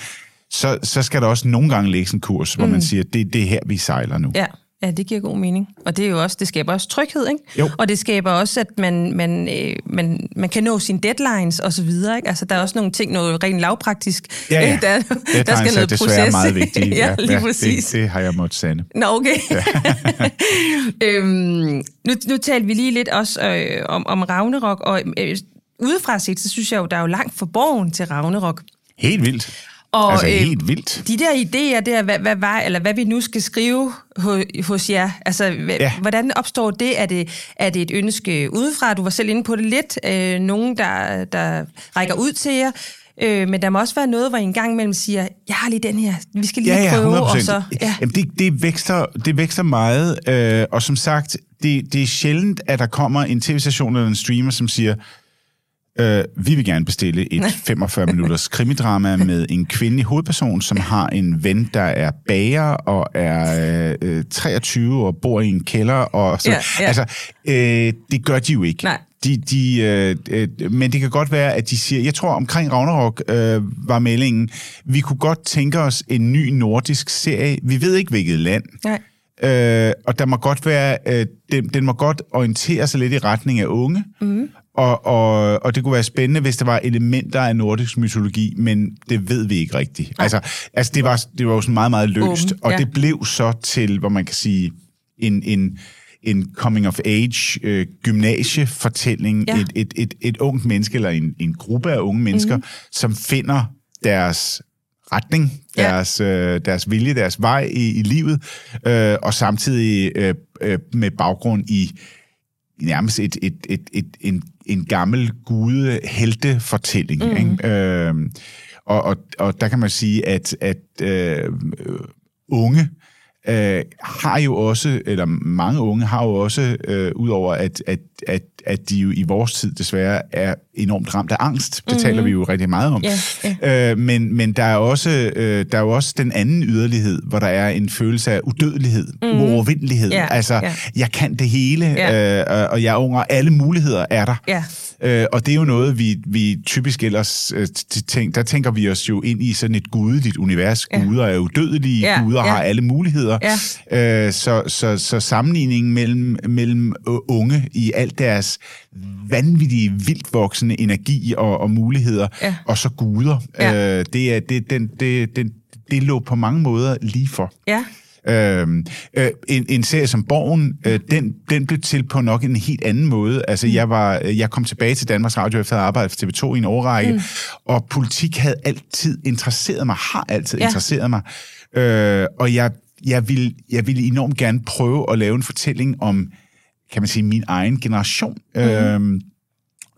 så, så skal der også nogle gange lægges en kurs, hvor man siger, det, det er her, vi sejler nu. Mm. Ja, ja, det giver god mening. Og det er jo også, det skaber også tryghed, ikke? Jo. Og det skaber også, at man, man, øh, man, man kan nå sine deadlines og så videre, ikke? Altså, der er også nogle ting, noget rent lavpraktisk. Ja, ja. øh, Der, Det der skal noget desværre proces. meget vigtigt. ja, lige præcis. Det, det har jeg måttet sande. Nå, okay. øhm, nu, nu talte vi lige lidt også øh, om, om Ragnarok, og øh, udefra set, så synes jeg jo, der er jo langt for borgen til Ragnarok. Helt vildt. Og, altså øh, helt vildt. De der idéer der, hvad, hvad, var, eller hvad vi nu skal skrive hos, hos jer, altså hvad, ja. Ja. hvordan opstår det? Er, det? er det et ønske udefra? Du var selv inde på det lidt. Øh, nogen, der, der rækker ud til jer. Øh, men der må også være noget, hvor I en gang imellem siger, jeg har lige den her, vi skal lige Ja, ja, prøve, 100%. og så... Ja. Jamen, det, det, vækster, det vækster meget, øh, og som sagt, det, det er sjældent, at der kommer en tv-station eller en streamer, som siger, øh, vi vil gerne bestille et 45 minutters krimidrama med en kvindelig hovedperson, som har en ven, der er bager og er øh, 23 og bor i en kælder. Og så, Ja, ja. Altså, øh, det gør de jo ikke. Nej. De, de, øh, øh, men det kan godt være, at de siger, jeg tror omkring Ragnarok øh, var meldingen, vi kunne godt tænke os en ny nordisk serie. Vi ved ikke, hvilket land. Nej. Øh, og der må godt være, øh, den, den må godt orientere sig lidt i retning af unge. Mm. Og, og, og det kunne være spændende, hvis der var elementer af nordisk mytologi, men det ved vi ikke rigtigt. Altså, altså det, var, det var jo sådan meget, meget løst, Åbent, og ja. det blev så til, hvor man kan sige, en, en, en coming-of-age øh, gymnasiefortælling. Ja. Ja. Et, et, et, et ungt menneske, eller en, en gruppe af unge mennesker, mm. som finder deres retning, Ja. deres, øh, deres vilje, deres vej i, i livet, øh, og samtidig øh, øh, med baggrund i nærmest et, et, et, et, en, en gammel gude helte fortælling mm. ikke? Øh, og, og, og der kan man sige, at, at øh, unge øh, har jo også, eller mange unge har jo også, øh, udover at, at, at, at de jo i vores tid desværre er enormt ramt af angst, det mm. taler vi jo rigtig meget om, Ja, Øh, men, men der er også øh, der er jo også den anden yderlighed, hvor der er en følelse af udødelighed, mm. uovervindelighed. Ja, altså, ja. jeg kan det hele, Ja. øh, og jeg er ung, og alle muligheder er der. Ja. Øh, og det er jo noget, vi, vi typisk ellers øh, t- tænk, der tænker vi os jo ind i sådan et gudeligt univers. Ja. Guder er udødelige, Ja, guder ja. har alle muligheder. Ja. Øh, så, så, så sammenligningen mellem, mellem øh, unge i alt deres vanvittige, vildt voksende energi og, og muligheder, Ja. og så guder, Ja. øh, det, er, det, den, det, den, det lå på mange måder lige for. Ja. Øhm, øh, en, en serie som Borgen, øh, den, den blev til på nok en helt anden måde. Altså, mm. jeg, var, jeg kom tilbage til Danmarks Radio efter at have arbejdet for TV2 i en årrække, mm. og politik havde altid interesseret mig, har altid Ja. ja. interesseret mig. Øh, og jeg, jeg, ville, jeg ville enormt gerne prøve at lave en fortælling om, kan man sige, min egen generation. Mm. Øhm,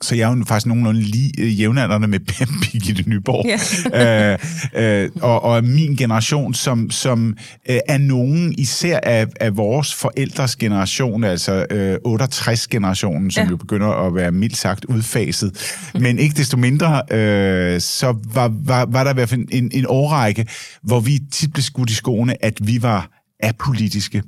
Så jeg er jo faktisk nogenlunde lige øh, jævnaldrende med Birgitte Nyborg. Yeah. øh, øh, og, og min generation, som, som øh, er nogen især af, af vores forældres generation, altså øh, 68-generationen, som yeah. jo begynder at være mildt sagt udfaset. Mm. Men ikke desto mindre, øh, så var, var, var der i hvert fald en, en årrække, hvor vi tit blev skudt i skoene, at vi var apolitiske,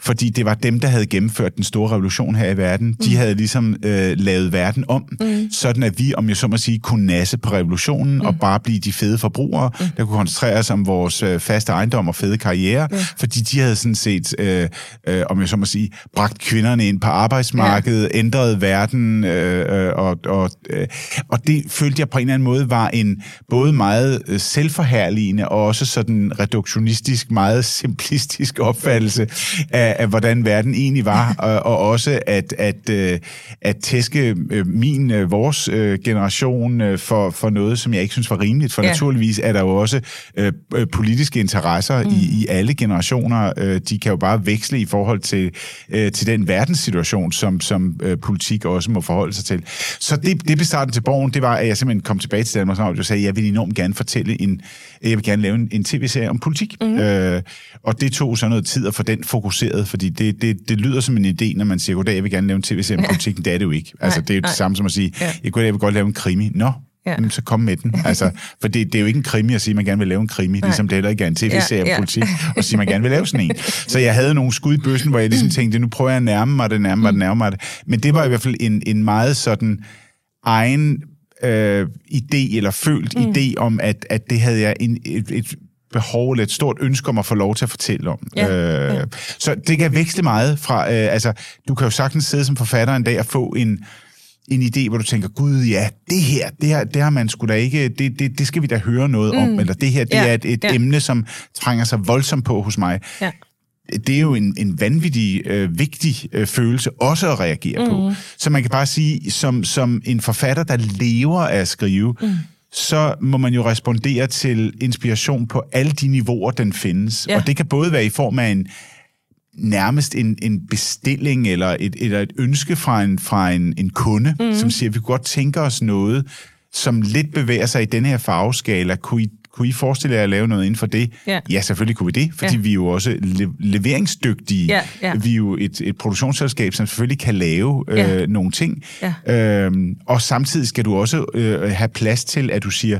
fordi det var dem, der havde gennemført den store revolution her i verden. Mm. De havde ligesom øh, lavet verden om, mm. sådan at vi, om jeg så må sige, kunne nasse på revolutionen mm. og bare blive de fede forbrugere, mm. der kunne koncentrere os om vores øh, faste ejendom og fede karriere, mm. fordi de havde sådan set, øh, øh, om jeg så må sige, bragt kvinderne ind på arbejdsmarkedet, ja. ændret verden, øh, øh, og, og, øh, og det følte jeg på en eller anden måde var en både meget øh, selvforherligende og også sådan reduktionistisk, meget simplistisk romantisk opfattelse af, af hvordan verden egentlig var, og, og også at, at, øh, at tæske øh, min, øh, vores generation for, for noget, som jeg ikke synes var rimeligt. For ja. naturligvis er der jo også øh, politiske interesser mm. i, i alle generationer. De kan jo bare veksle i forhold til, øh, til den verdenssituation, som, som øh, politik også må forholde sig til. Så det, det blev starten til borgen, det var, at jeg simpelthen kom tilbage til Danmark og sagde, at jeg vil enormt gerne fortælle en, jeg vil gerne lave en, en tv-serie om politik. Mm. Øh, og det tog så noget tid at få den fokuseret, fordi det, det, det lyder som en idé, når man siger, goddag, jeg vil gerne lave en tv-serie om politik, det er det jo ikke. Altså, det er jo det samme som at sige, ja. goddag, jeg vil godt lave en krimi. Nå, Ja. Jamen, så kom med den. Altså, for det, det er jo ikke en krimi at sige, at man gerne vil lave en krimi, Nej. ligesom det heller ikke er en tv-serie ja, ja. politik, og sige, at man gerne vil lave sådan en. Så jeg havde nogle skud i bøssen, hvor jeg ligesom tænkte, nu prøver jeg at nærme mig det, nærme mig det, nærme mig det. Men det var i hvert fald en, en meget sådan egen øh, idé, eller følt mm. idé om, at, at det havde jeg en, et, et behov eller et stort ønske om at få lov til at fortælle om. Ja, øh, ja. Så det kan veksle meget fra, øh, altså, du kan jo sagtens sidde som forfatter en dag og få en, en idé, hvor du tænker, gud ja, det her, det her, det har man sgu da ikke, det, det, det skal vi da høre noget mm. om, eller det her, det ja, er et, et ja. emne, som trænger sig voldsomt på hos mig. Ja. Det er jo en, en vanvittig øh, vigtig øh, følelse også at reagere mm. på. Så man kan bare sige, som, som en forfatter, der lever af at skrive, mm så må man jo respondere til inspiration på alle de niveauer, den findes. Ja. Og det kan både være i form af en nærmest en, en bestilling eller et, eller et ønske fra en, fra en, en kunde, mm. som siger, vi kunne godt tænke os noget, som lidt bevæger sig i den her farveskala. Kunne I kunne I forestille jer at lave noget inden for det? Ja, ja selvfølgelig kunne vi det, fordi ja. vi er jo også le- leveringsdygtige. Ja, ja. Vi er jo et, et produktionsselskab, som selvfølgelig kan lave øh, ja. nogle ting. Ja. Øhm, og samtidig skal du også øh, have plads til, at du siger,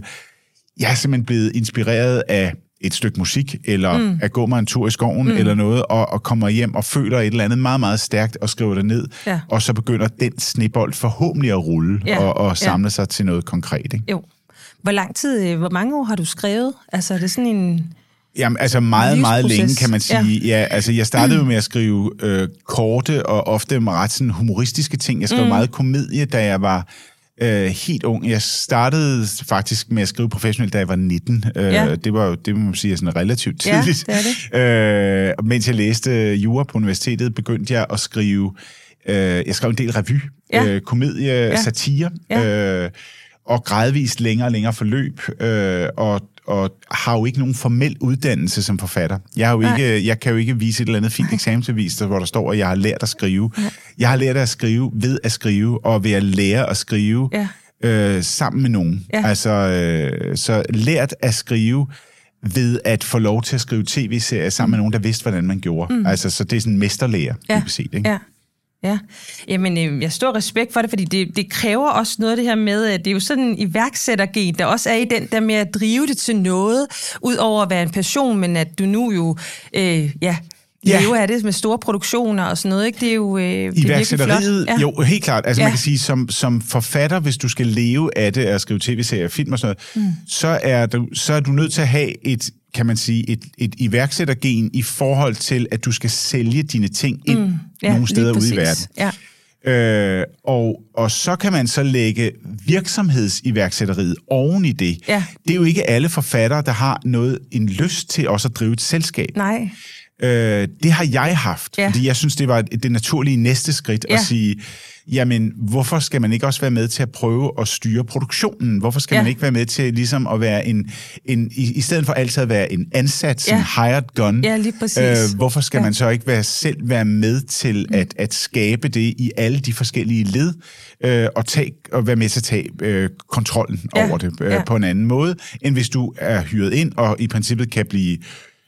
jeg er simpelthen blevet inspireret af et stykke musik, eller mm. at gå mig en tur i skoven, mm. eller noget, og, og kommer hjem og føler et eller andet meget, meget stærkt, og skriver det ned, ja. og så begynder den snebold forhåbentlig at rulle, ja. og, og samle ja. sig til noget konkret. Ikke? Jo. Hvor lang tid, øh, hvor mange år har du skrevet? Altså er det sådan en... Jamen, altså meget, meget længe, kan man sige. Ja. ja altså, jeg startede jo med at skrive øh, korte og ofte ret sådan humoristiske ting. Jeg skrev mm. meget komedie, da jeg var øh, helt ung. Jeg startede faktisk med at skrive professionelt, da jeg var 19. Øh, ja. Det var jo, det må man sige, sådan relativt tidligt. Ja, det er det. Øh, mens jeg læste jura på universitetet, begyndte jeg at skrive... Øh, jeg skrev en del revy, ja. øh, komedie, ja. satire. Ja. Øh, og gradvist længere og længere forløb, øh, og, og har jo ikke nogen formel uddannelse som forfatter. Jeg, har jo ikke, jeg kan jo ikke vise et eller andet fint eksamensbevis, hvor der står, at jeg har lært at skrive. Nej. Jeg har lært at skrive ved at skrive, og ved at lære at skrive ja. øh, sammen med nogen. Ja. Altså, øh, så lært at skrive ved at få lov til at skrive tv-serier sammen mm. med nogen, der vidste, hvordan man gjorde. Mm. Altså, så det er sådan en mesterlærer, ja. set, ikke? Ja. Ja, Jamen, øh, jeg har stor respekt for det, fordi det, det kræver også noget af det her med, at det er jo sådan en iværksættergen, der også er i den der med at drive det til noget, ud over at være en passion, men at du nu jo, øh, ja, ja. lever af det med store produktioner og sådan noget, ikke? Det er jo øh, det er flot. Ja. Jo, helt klart. Altså ja. man kan sige, som, som forfatter, hvis du skal leve af det, at skrive tv-serier, film og sådan noget, mm. så, er du, så er du nødt til at have et kan man sige, et, et iværksættergen i forhold til, at du skal sælge dine ting ind mm, ja, nogle steder ude i verden. Ja. Øh, og, og så kan man så lægge virksomhedsiværksætteriet oven i det. Ja. Det er jo ikke alle forfattere, der har noget en lyst til også at drive et selskab. Nej. Øh, det har jeg haft, Ja. fordi jeg synes, det var det naturlige næste skridt Ja. at sige, jamen, hvorfor skal man ikke også være med til at prøve at styre produktionen? Hvorfor skal Ja. man ikke være med til ligesom at være en, en i, i stedet for altid at være en ansat, Ja. en hired gun, Ja, lige præcis. øh, hvorfor skal Ja. man så ikke være, selv være med til at, at skabe det i alle de forskellige led, øh, og, tage, og være med til at tage øh, kontrollen Ja. over det øh, Ja. på en anden måde, end hvis du er hyret ind og i princippet kan blive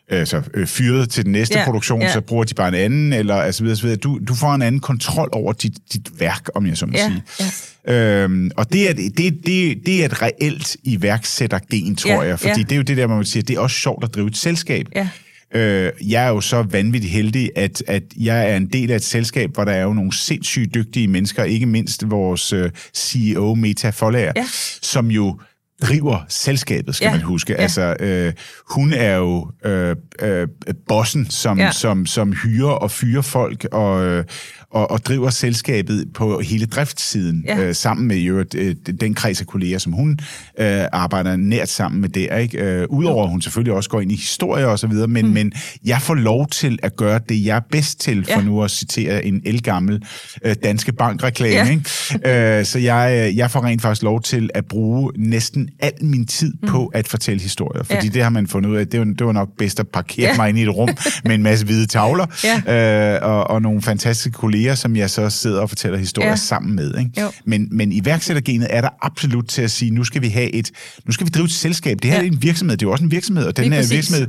altså, øh, fyret til den næste Ja, produktion, ja. så bruger de bare en anden, eller altså videre, så videre. Du, du får en anden kontrol over dit, dit værk, om jeg så må Ja, sige. Øhm, og det er, det, det, det er et reelt iværksættergen, tror Ja, jeg, fordi ja. det er jo det der, man siger, det er også sjovt at drive et selskab. Ja. Øh, jeg er jo så vanvittigt heldig, at, at jeg er en del af et selskab, hvor der er jo nogle sindssygt dygtige mennesker, ikke mindst vores øh, CEO, Meta Forlager, Ja. som jo driver selskabet, skal Ja, man huske. ja. Altså, øh, hun er jo øh, øh, bossen, som, Ja. som, som hyrer og fyrer folk og, øh, og, og driver selskabet på hele driftssiden, Ja. øh, sammen med jo, øh, den kreds af kolleger, som hun øh, arbejder nært sammen med der. Ikke? Øh, Udover at hun selvfølgelig også går ind i historie og så videre, men, mm. men jeg får lov til at gøre det, jeg er bedst til, for Ja. nu at citere en elgammel øh, danske bankreklame. Ja. Ikke? Øh, så jeg, øh, jeg får rent faktisk lov til at bruge næsten al min tid mm. på at fortælle historier, fordi Ja. det har man fundet ud af, det var, det var nok bedst at parkere Ja. mig ind i et rum med en masse hvide tavler, Ja. øh, og, og nogle fantastiske kolleger, som jeg så sidder og fortæller historier Ja. sammen med. Ikke? Jo. Men, men iværksættergenet er der absolut til at sige, nu skal vi have et, nu skal vi drive et selskab. Det her Ja. er en virksomhed, det er jo også en virksomhed, og den her virksomhed,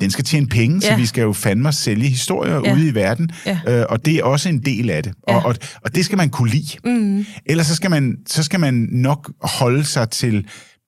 den skal tjene penge, så Ja. vi skal jo fandme sælge historier ja. ude i verden, Ja. øh, og det er også en del af det. Ja. Og, og, og det skal man kunne lide. Mm. Ellers så skal, man, så skal man nok holde sig til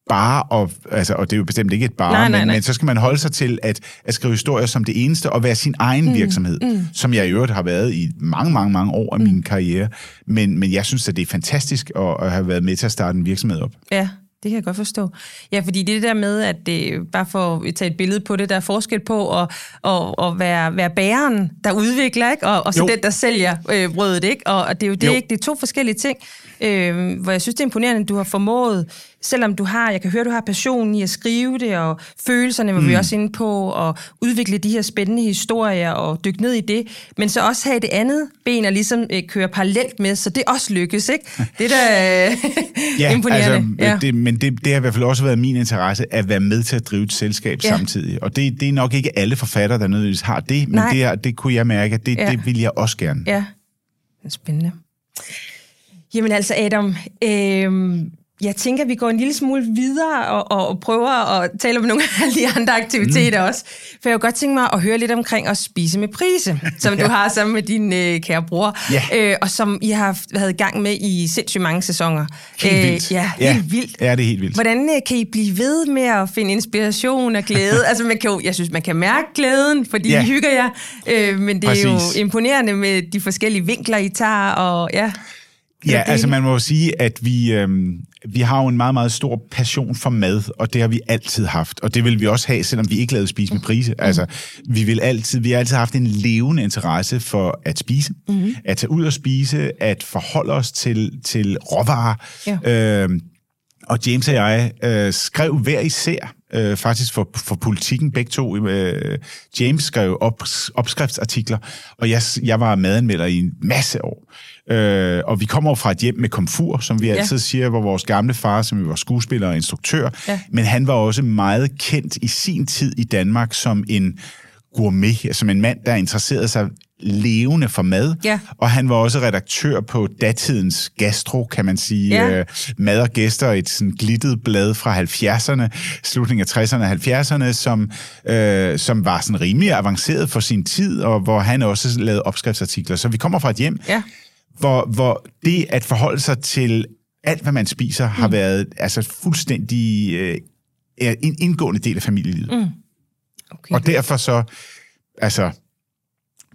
bare, og, altså, og det er jo bestemt ikke et bare, Nej, nej, men, nej. men så skal man holde sig til at, at skrive historier som det eneste, og være sin egen mm. virksomhed, mm. som jeg i øvrigt har været i mange, mange, mange år af mm. min karriere. Men, men jeg synes, at det er fantastisk at, at have været med til at starte en virksomhed op. Ja, det kan jeg godt forstå. Ja, fordi det der med, at det, bare for at tage et billede på det, der er forskel på at, at, at være, være bæreren, der udvikler, ikke? Og, og så Jo. den, der sælger øh, brødet. Ikke? Og, og det er jo det, Jo. ikke? det er to forskellige ting, øh, hvor jeg synes, det er imponerende, at du har formået, selvom du har, jeg kan høre, du har passion i at skrive det, og følelserne var mm. vi også inde på, og udvikle de her spændende historier, og dykke ned i det, men så også have det andet ben, og ligesom øh, køre parallelt med, så det også lykkes, ikke? Det er da øh, imponerende. Altså, ja. det, men det, det har i hvert fald også været min interesse at være med til at drive et selskab Ja. ja. samtidig. Og det, det er nok ikke alle forfattere, der nødvendigvis har det, men Nej. det, er, det kunne jeg mærke, at det, Ja. ja. det vil jeg også gerne. Ja, det er spændende. Jamen altså, Adam, øh, jeg tænker, at vi går en lille smule videre og, og, prøver at tale om nogle af de andre aktiviteter mm. også. For jeg kunne godt tænke mig at høre lidt omkring at spise med prise, som ja. du har sammen med din øh, kære bror, Ja. øh, og som I har været i gang med i sindssygt mange sæsoner. Helt vildt. ja, helt vildt. Ja, det er helt vildt. Hvordan øh, kan I blive ved med at finde inspiration og glæde? altså, man kan jo, jeg synes, man kan mærke glæden, fordi Ja. I hygger jer. Øh, men det er Præcis. jo imponerende med de forskellige vinkler, I tager. Og, ja, Kan Ja, altså man må jo sige, at vi, øhm, vi har jo en meget, meget stor passion for mad, og det har vi altid haft. Og det vil vi også have, selvom vi ikke lavede Spise med Prise. Altså, vi, vil altid, vi har altid haft en levende interesse for at spise, mm-hmm. at tage ud og spise, at forholde os til, til råvarer. Ja. Øhm, og James og jeg øh, skrev hver især, øh, faktisk for, for politikken begge to. Øh, James skrev op, opskriftsartikler, og jeg, jeg var madanmelder i en masse år. Øh, og vi kommer fra et hjem med komfur, som vi Ja. altid siger, hvor vores gamle far, som var skuespiller og instruktør, Ja. men han var også meget kendt i sin tid i Danmark som en gourmet, som en mand, der interesserede sig levende for mad. Ja. Og han var også redaktør på datidens Gastro, kan man sige. Ja. Øh, Mad og Gæster, et sådan glittet blad fra 70'erne, slutningen af 60'erne og 70'erne, som, øh, som var sådan rimelig avanceret for sin tid, og hvor han også lavede opskriftsartikler. Så vi kommer fra et hjem, ja. Hvor, hvor det at forholde sig til alt, hvad man spiser, har Mm. været altså fuldstændig øh, en indgående del af familielivet. Mm. Okay. Og derfor så, altså,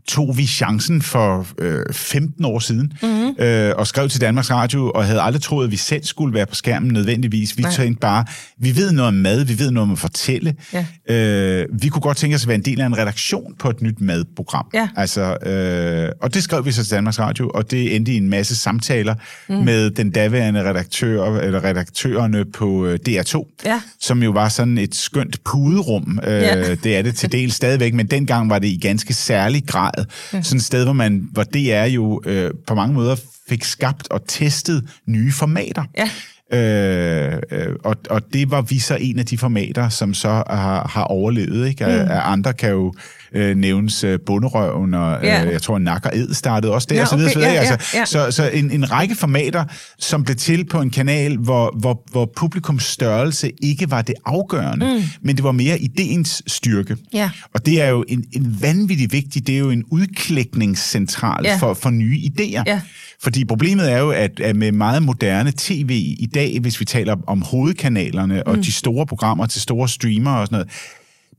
tog vi chancen for øh, 15 år siden, mm-hmm. øh, og skrev til Danmarks Radio, og havde aldrig troet, at vi selv skulle være på skærmen nødvendigvis. Vi Nej. tænkte bare, vi ved noget om mad, vi ved noget om at fortælle. Ja. Øh, vi kunne godt tænke os at være en del af en redaktion på et nyt madprogram. Ja. Altså, øh, og det skrev vi så til Danmarks Radio, og det endte i en masse samtaler mm. med den daværende redaktør, eller redaktørerne på øh, DR2, ja. som jo var sådan et skønt puderum. Øh, ja. Det er det til del stadigvæk, men dengang var det i ganske særlig grad ja. sådan et sted, hvor man, hvor DR jo øh, på mange måder fik skabt og testet nye formater. Ja. Øh, øh, og, og det var vi så en af de formater, som så har, har overlevet. Ikke? Mm. Andre kan jo øh, nævnes øh, Bunderøven, og ja. øh, jeg tror, Nak og Ed startede også der, ja, okay, og så videre. Så, videre. Ja, altså, ja. så, så en, en række formater, som blev til på en kanal, hvor, hvor, hvor publikums størrelse ikke var det afgørende, mm. men det var mere ideens styrke. Ja. Og det er jo en, en vanvittig vigtig, det er jo en udklækningscentral ja. for, for nye idéer. Ja. Fordi problemet er jo, at, at med meget moderne tv i dag, hvis vi taler om hovedkanalerne og mm. de store programmer til store streamer og sådan noget,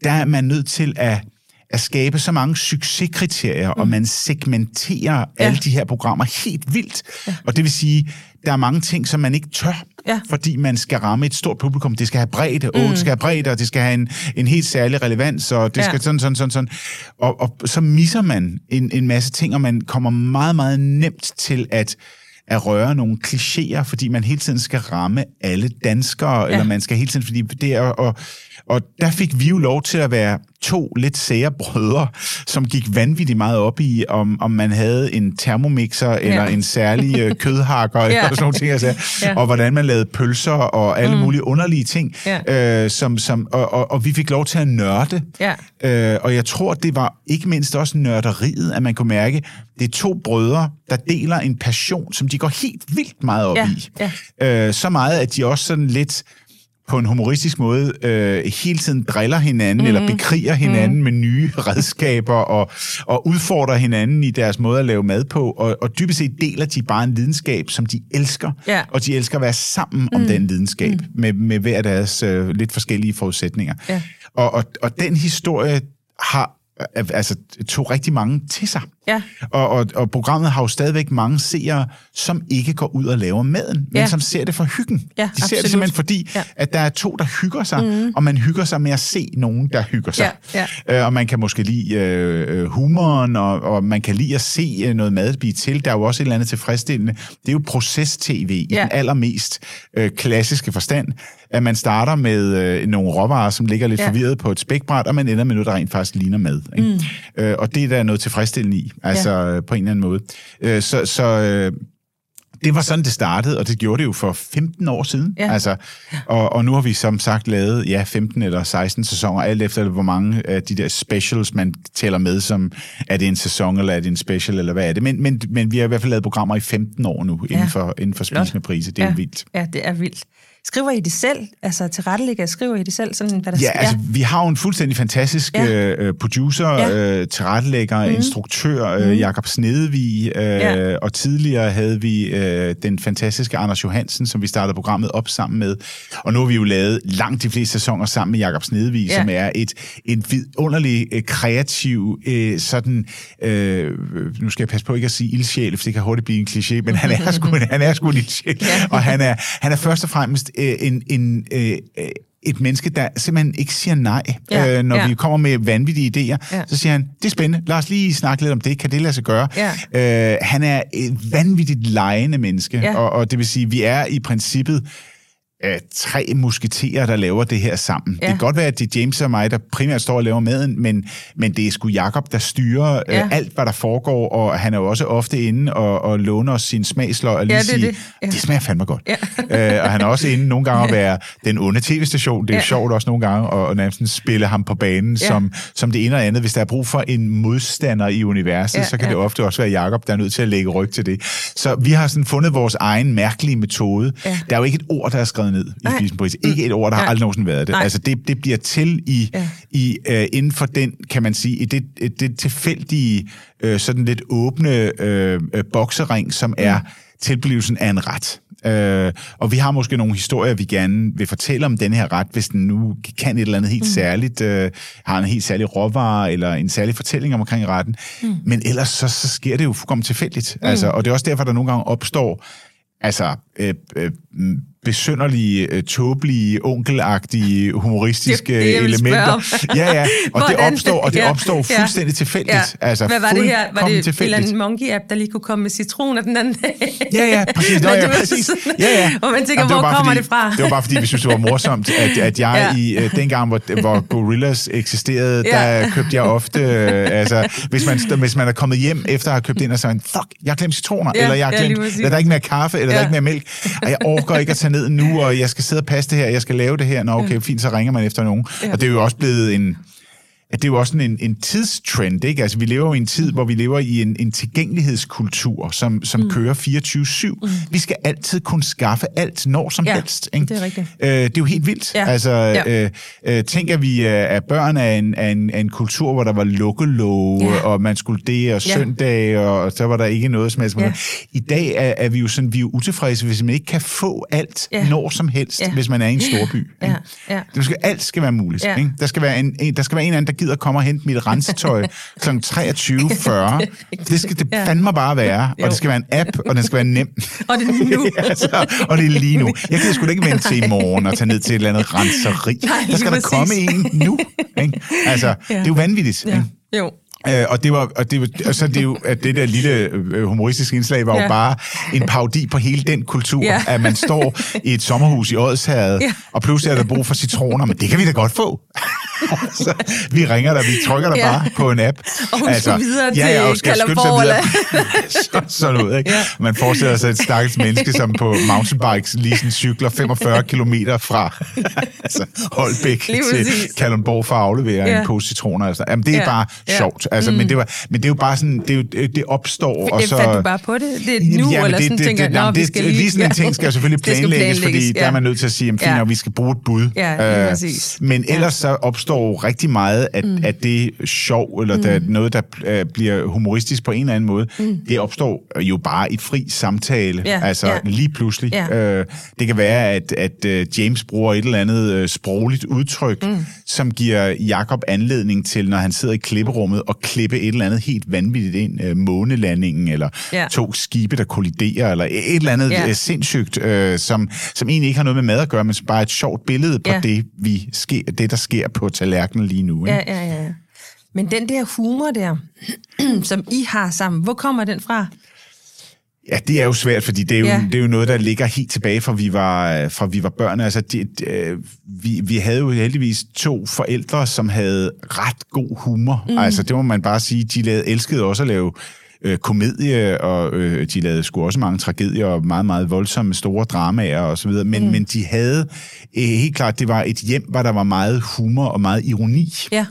der er man nødt til at at skabe så mange succeskriterier, mm. og man segmenterer ja. alle de her programmer helt vildt. Ja. Og det vil sige, der er mange ting, som man ikke tør, ja. fordi man skal ramme et stort publikum. Det skal have bredde, mm. det skal have bredde, og det skal have en, en helt særlig relevans, og det ja. skal sådan, sådan, sådan, sådan. Og, og så misser man en, en masse ting, og man kommer meget, meget nemt til at at røre nogle klichéer, fordi man hele tiden skal ramme alle danskere, ja. eller man skal hele tiden, fordi det er, og, og der fik vi jo lov til at være to lidt sære brødre, som gik vanvittigt meget op i, om, om man havde en termomixer, ja. eller en særlig øh, kødhakker, ja. eller sådan nogle ting, altså, ja. og hvordan man lavede pølser, og alle mm. mulige underlige ting, ja. øh, som, som, og, og, og vi fik lov til at nørde. Ja. Øh, og jeg tror, det var ikke mindst også nørderiet, at man kunne mærke, det er to brødre, der deler en passion, som de går helt vildt meget op ja. i. Ja. Øh, så meget, at de også sådan lidt på en humoristisk måde øh, hele tiden driller hinanden mm. eller bekriger hinanden mm. med nye redskaber og, og udfordrer hinanden i deres måde at lave mad på. Og, og dybest set deler de bare en lidenskab, som de elsker. Ja. Og de elsker at være sammen mm. om den lidenskab mm. med, med hver deres øh, lidt forskellige forudsætninger. Ja. Og, og, og den historie har altså, tog rigtig mange til sig. Ja. Og, og, og programmet har jo stadigvæk mange seere, som ikke går ud og laver maden, ja. men som ser det for hyggen. Ja, De ser absolut. det simpelthen fordi, ja. at der er to, der hygger sig, mm. og man hygger sig med at se nogen, der hygger sig. Ja. Ja. Øh, og man kan måske lide øh, humoren, og, og man kan lide at se øh, noget mad blive til. Der er jo også et eller andet tilfredsstillende. Det er jo proces-tv i ja. den allermest øh, klassiske forstand, at man starter med øh, nogle råvarer, som ligger lidt ja. forvirret på et spækbræt, og man ender med noget, der rent faktisk ligner mad. Ikke? Mm. Øh, og det er der noget tilfredsstillende i altså ja. på en eller anden måde. Øh, så så øh, det var sådan, det startede, og det gjorde det jo for 15 år siden. Ja. Altså, og, og nu har vi som sagt lavet ja, 15 eller 16 sæsoner, alt efter hvor mange af de der specials, man tæller med, som er det en sæson, eller er det en special, eller hvad er det. Men, men, men vi har i hvert fald lavet programmer i 15 år nu, ja. inden for, inden for Spis med Prise. Det er ja. vildt. Ja, det er vildt. Skriver I det selv? Altså til rettelægger, skriver I det selv? Sådan, hvad der ja, altså vi har jo en fuldstændig fantastisk ja. øh, producer, ja. øh, tilrettelægger, mm. instruktør, øh, mm. Jakob Snedevig, øh, ja. og tidligere havde vi øh, den fantastiske Anders Johansen, som vi startede programmet op sammen med. Og nu har vi jo lavet langt de fleste sæsoner sammen med Jakob Snedevig, ja. som er et en vidunderlig, øh, kreativ, øh, sådan, øh, nu skal jeg passe på ikke at sige ildsjæl, for det kan hurtigt blive en kliché, men han er sgu, han er sgu en ildsjæl. Ja. Og han er, han er først og fremmest øh, en, en, øh, et menneske, der simpelthen ikke siger nej, ja, øh, når ja. vi kommer med vanvittige idéer. Ja. Så siger han, det er spændende, lad os lige snakke lidt om det, kan det lade sig gøre? Ja. Øh, han er et vanvittigt lejende menneske, ja. og, og det vil sige, vi er i princippet øh, tre musketerer, der laver det her sammen. Ja. Det kan godt være, at det er James og mig, der primært står og laver maden, men, men det er sgu Jakob, der styrer øh, ja. øh, alt, hvad der foregår, og han er jo også ofte inde og, og låner os sin smagsløg og lige ja, det, sige, det. Ja. det smager fandme godt. Ja. øh, og han er også inde nogle gange at være den onde tv-station. Det er ja. sjovt også nogle gange at, at nærmest spille ham på banen ja. som, som det ene og andet. Hvis der er brug for en modstander i universet, ja, så kan ja. det ofte også være Jakob, der er nødt til at lægge ryg til det. Så vi har sådan fundet vores egen mærkelige metode. Ja. Der er jo ikke et ord, der er skrevet ned i Spisen på Ikke et ord, der har aldrig nogensinde været det. Nej. Altså, det, det bliver til i, ja. i uh, inden for den, kan man sige, i det, det tilfældige, uh, sådan lidt åbne uh, boksering, som er tilblivelsen af en ret. Øh, og vi har måske nogle historier, vi gerne vil fortælle om den her ret, hvis den nu kan et eller andet helt mm. særligt, øh, har en helt særlig råvare, eller en særlig fortælling omkring retten. Mm. Men ellers så, så sker det jo fuldkommen tilfældigt. Mm. Altså, og det er også derfor, der nogle gange opstår altså, øh, øh, besønderlige, øh, tåbelige, onkelagtige, humoristiske det, det, elementer. Ja, ja, og det opstår, og det opstår fuldstændig tilfældigt. Ja. Altså, Hvad var det her? Var det en eller anden monkey-app, der lige kunne komme med citroner den anden? Ja, ja, præcis. Nå, ja, præcis. Ja, ja. Og man tænker, hvor kommer fordi, det fra? Det var bare fordi, vi synes, det var morsomt, at, at jeg ja. i uh, dengang, hvor, hvor Gorillas eksisterede, ja. der købte jeg ofte, uh, altså, hvis man, hvis man er kommet hjem efter at have købt ind og sagt, fuck, jeg har glemt citroner, ja, eller jeg har glemt, ja, eller der er ikke mere kaffe, eller ja. der er ikke mere mælk, og jeg overgår ikke at tage ned nu, og jeg skal sidde og passe det her, jeg skal lave det her. Nå, okay, fint, så ringer man efter nogen. Og det er jo også blevet en at det er jo også en, en tidstrend, ikke? Altså, vi lever jo i en tid, hvor vi lever i en, en tilgængelighedskultur, som, som mm. kører 24-7. Mm. Vi skal altid kunne skaffe alt, når som ja, helst. Ikke? det er rigtigt. Øh, det er jo helt vildt. Ja. Altså, ja. øh, øh, tænk, at vi er børn af en, af, en, af en kultur, hvor der var lukkelove, ja. og man skulle det, og søndag, og så var der ikke noget som helst. Ja. I dag er, er vi jo sådan, vi er utilfredse, hvis man ikke kan få alt, ja. når som helst, ja. hvis man er i en storby. Ja. Ja. Det skal, alt skal være muligt. Ja. Ikke? Der, skal være en, en, der skal være en anden, der gider komme og hente mit rensetøj kl. 23.40. Det skal det ja. fandme bare være. Og det skal være en app, og den skal være nem. og det er nu. altså, og det er lige nu. Jeg kan sgu da ikke vente til i morgen og tage ned til et eller andet renseri. Nej, der skal der komme en nu. Ikke? Altså, ja. det er jo vanvittigt. Ja. Ikke? Jo. Øh, og det var, og det, var, og så det, jo, at det der lille øh, humoristiske indslag var ja. jo bare en parodi på hele den kultur, ja. at man står i et sommerhus i Ådshavet, ja. og pludselig er der brug for citroner, men det kan vi da godt få. så vi ringer der, vi trykker der ja. bare på en app. Og hun altså, skal videre ja, ja, og skal skynde sig videre. så, sådan noget, ikke? Ja. Man forestiller sig et stakkels menneske, som på mountainbikes lige sådan cykler 45 km fra altså, Holbæk til Kalundborg for at aflevere ja. en pose citroner. Altså. Jamen, det er ja. bare ja. sjovt. Altså, mm. men, det var, men det er jo bare sådan, det, jo, det opstår. Og så, fandt du bare på det? Det er nu, ja, eller det, sådan det, tænker, det, det, vi skal lige... Lige sådan en ting skal jo selvfølgelig planlægges, planlægges fordi ja. der er man nødt til at sige, at ja. vi skal bruge et bud. Ja, præcis. Men ellers så opstår rigtig meget at, mm. at det sjov, eller mm. der, noget, der uh, bliver humoristisk på en eller anden måde, mm. det opstår jo bare i fri samtale. Ja. Altså ja. lige pludselig. Ja. Uh, det kan være, at, at uh, James bruger et eller andet uh, sprogligt udtryk, mm. som giver Jakob anledning til, når han sidder i klipperummet, og klippe et eller andet helt vanvittigt ind, øh, månelandingen, eller ja. to skibe, der kolliderer, eller et eller andet ja. øh, sindssygt, øh, som, som egentlig ikke har noget med mad at gøre, men bare et sjovt billede på ja. det, vi sker, det, der sker på tallerkenen lige nu. Ikke? Ja, ja, ja. Men den der humor der, som I har sammen, hvor kommer den fra? Ja, det er jo svært, fordi det er jo, ja. det er jo noget, der ligger helt tilbage fra vi var, fra vi var børn. Altså, det, det, øh, vi, vi havde jo heldigvis to forældre, som havde ret god humor. Mm. Altså, det må man bare sige. De lavede, elskede også at lave øh, komedie, og øh, de lavede sgu også mange tragedier, og meget, meget voldsomme, store dramaer og så videre. Men, mm. men de havde øh, helt klart, det var et hjem, hvor der var meget humor og meget ironi. Ja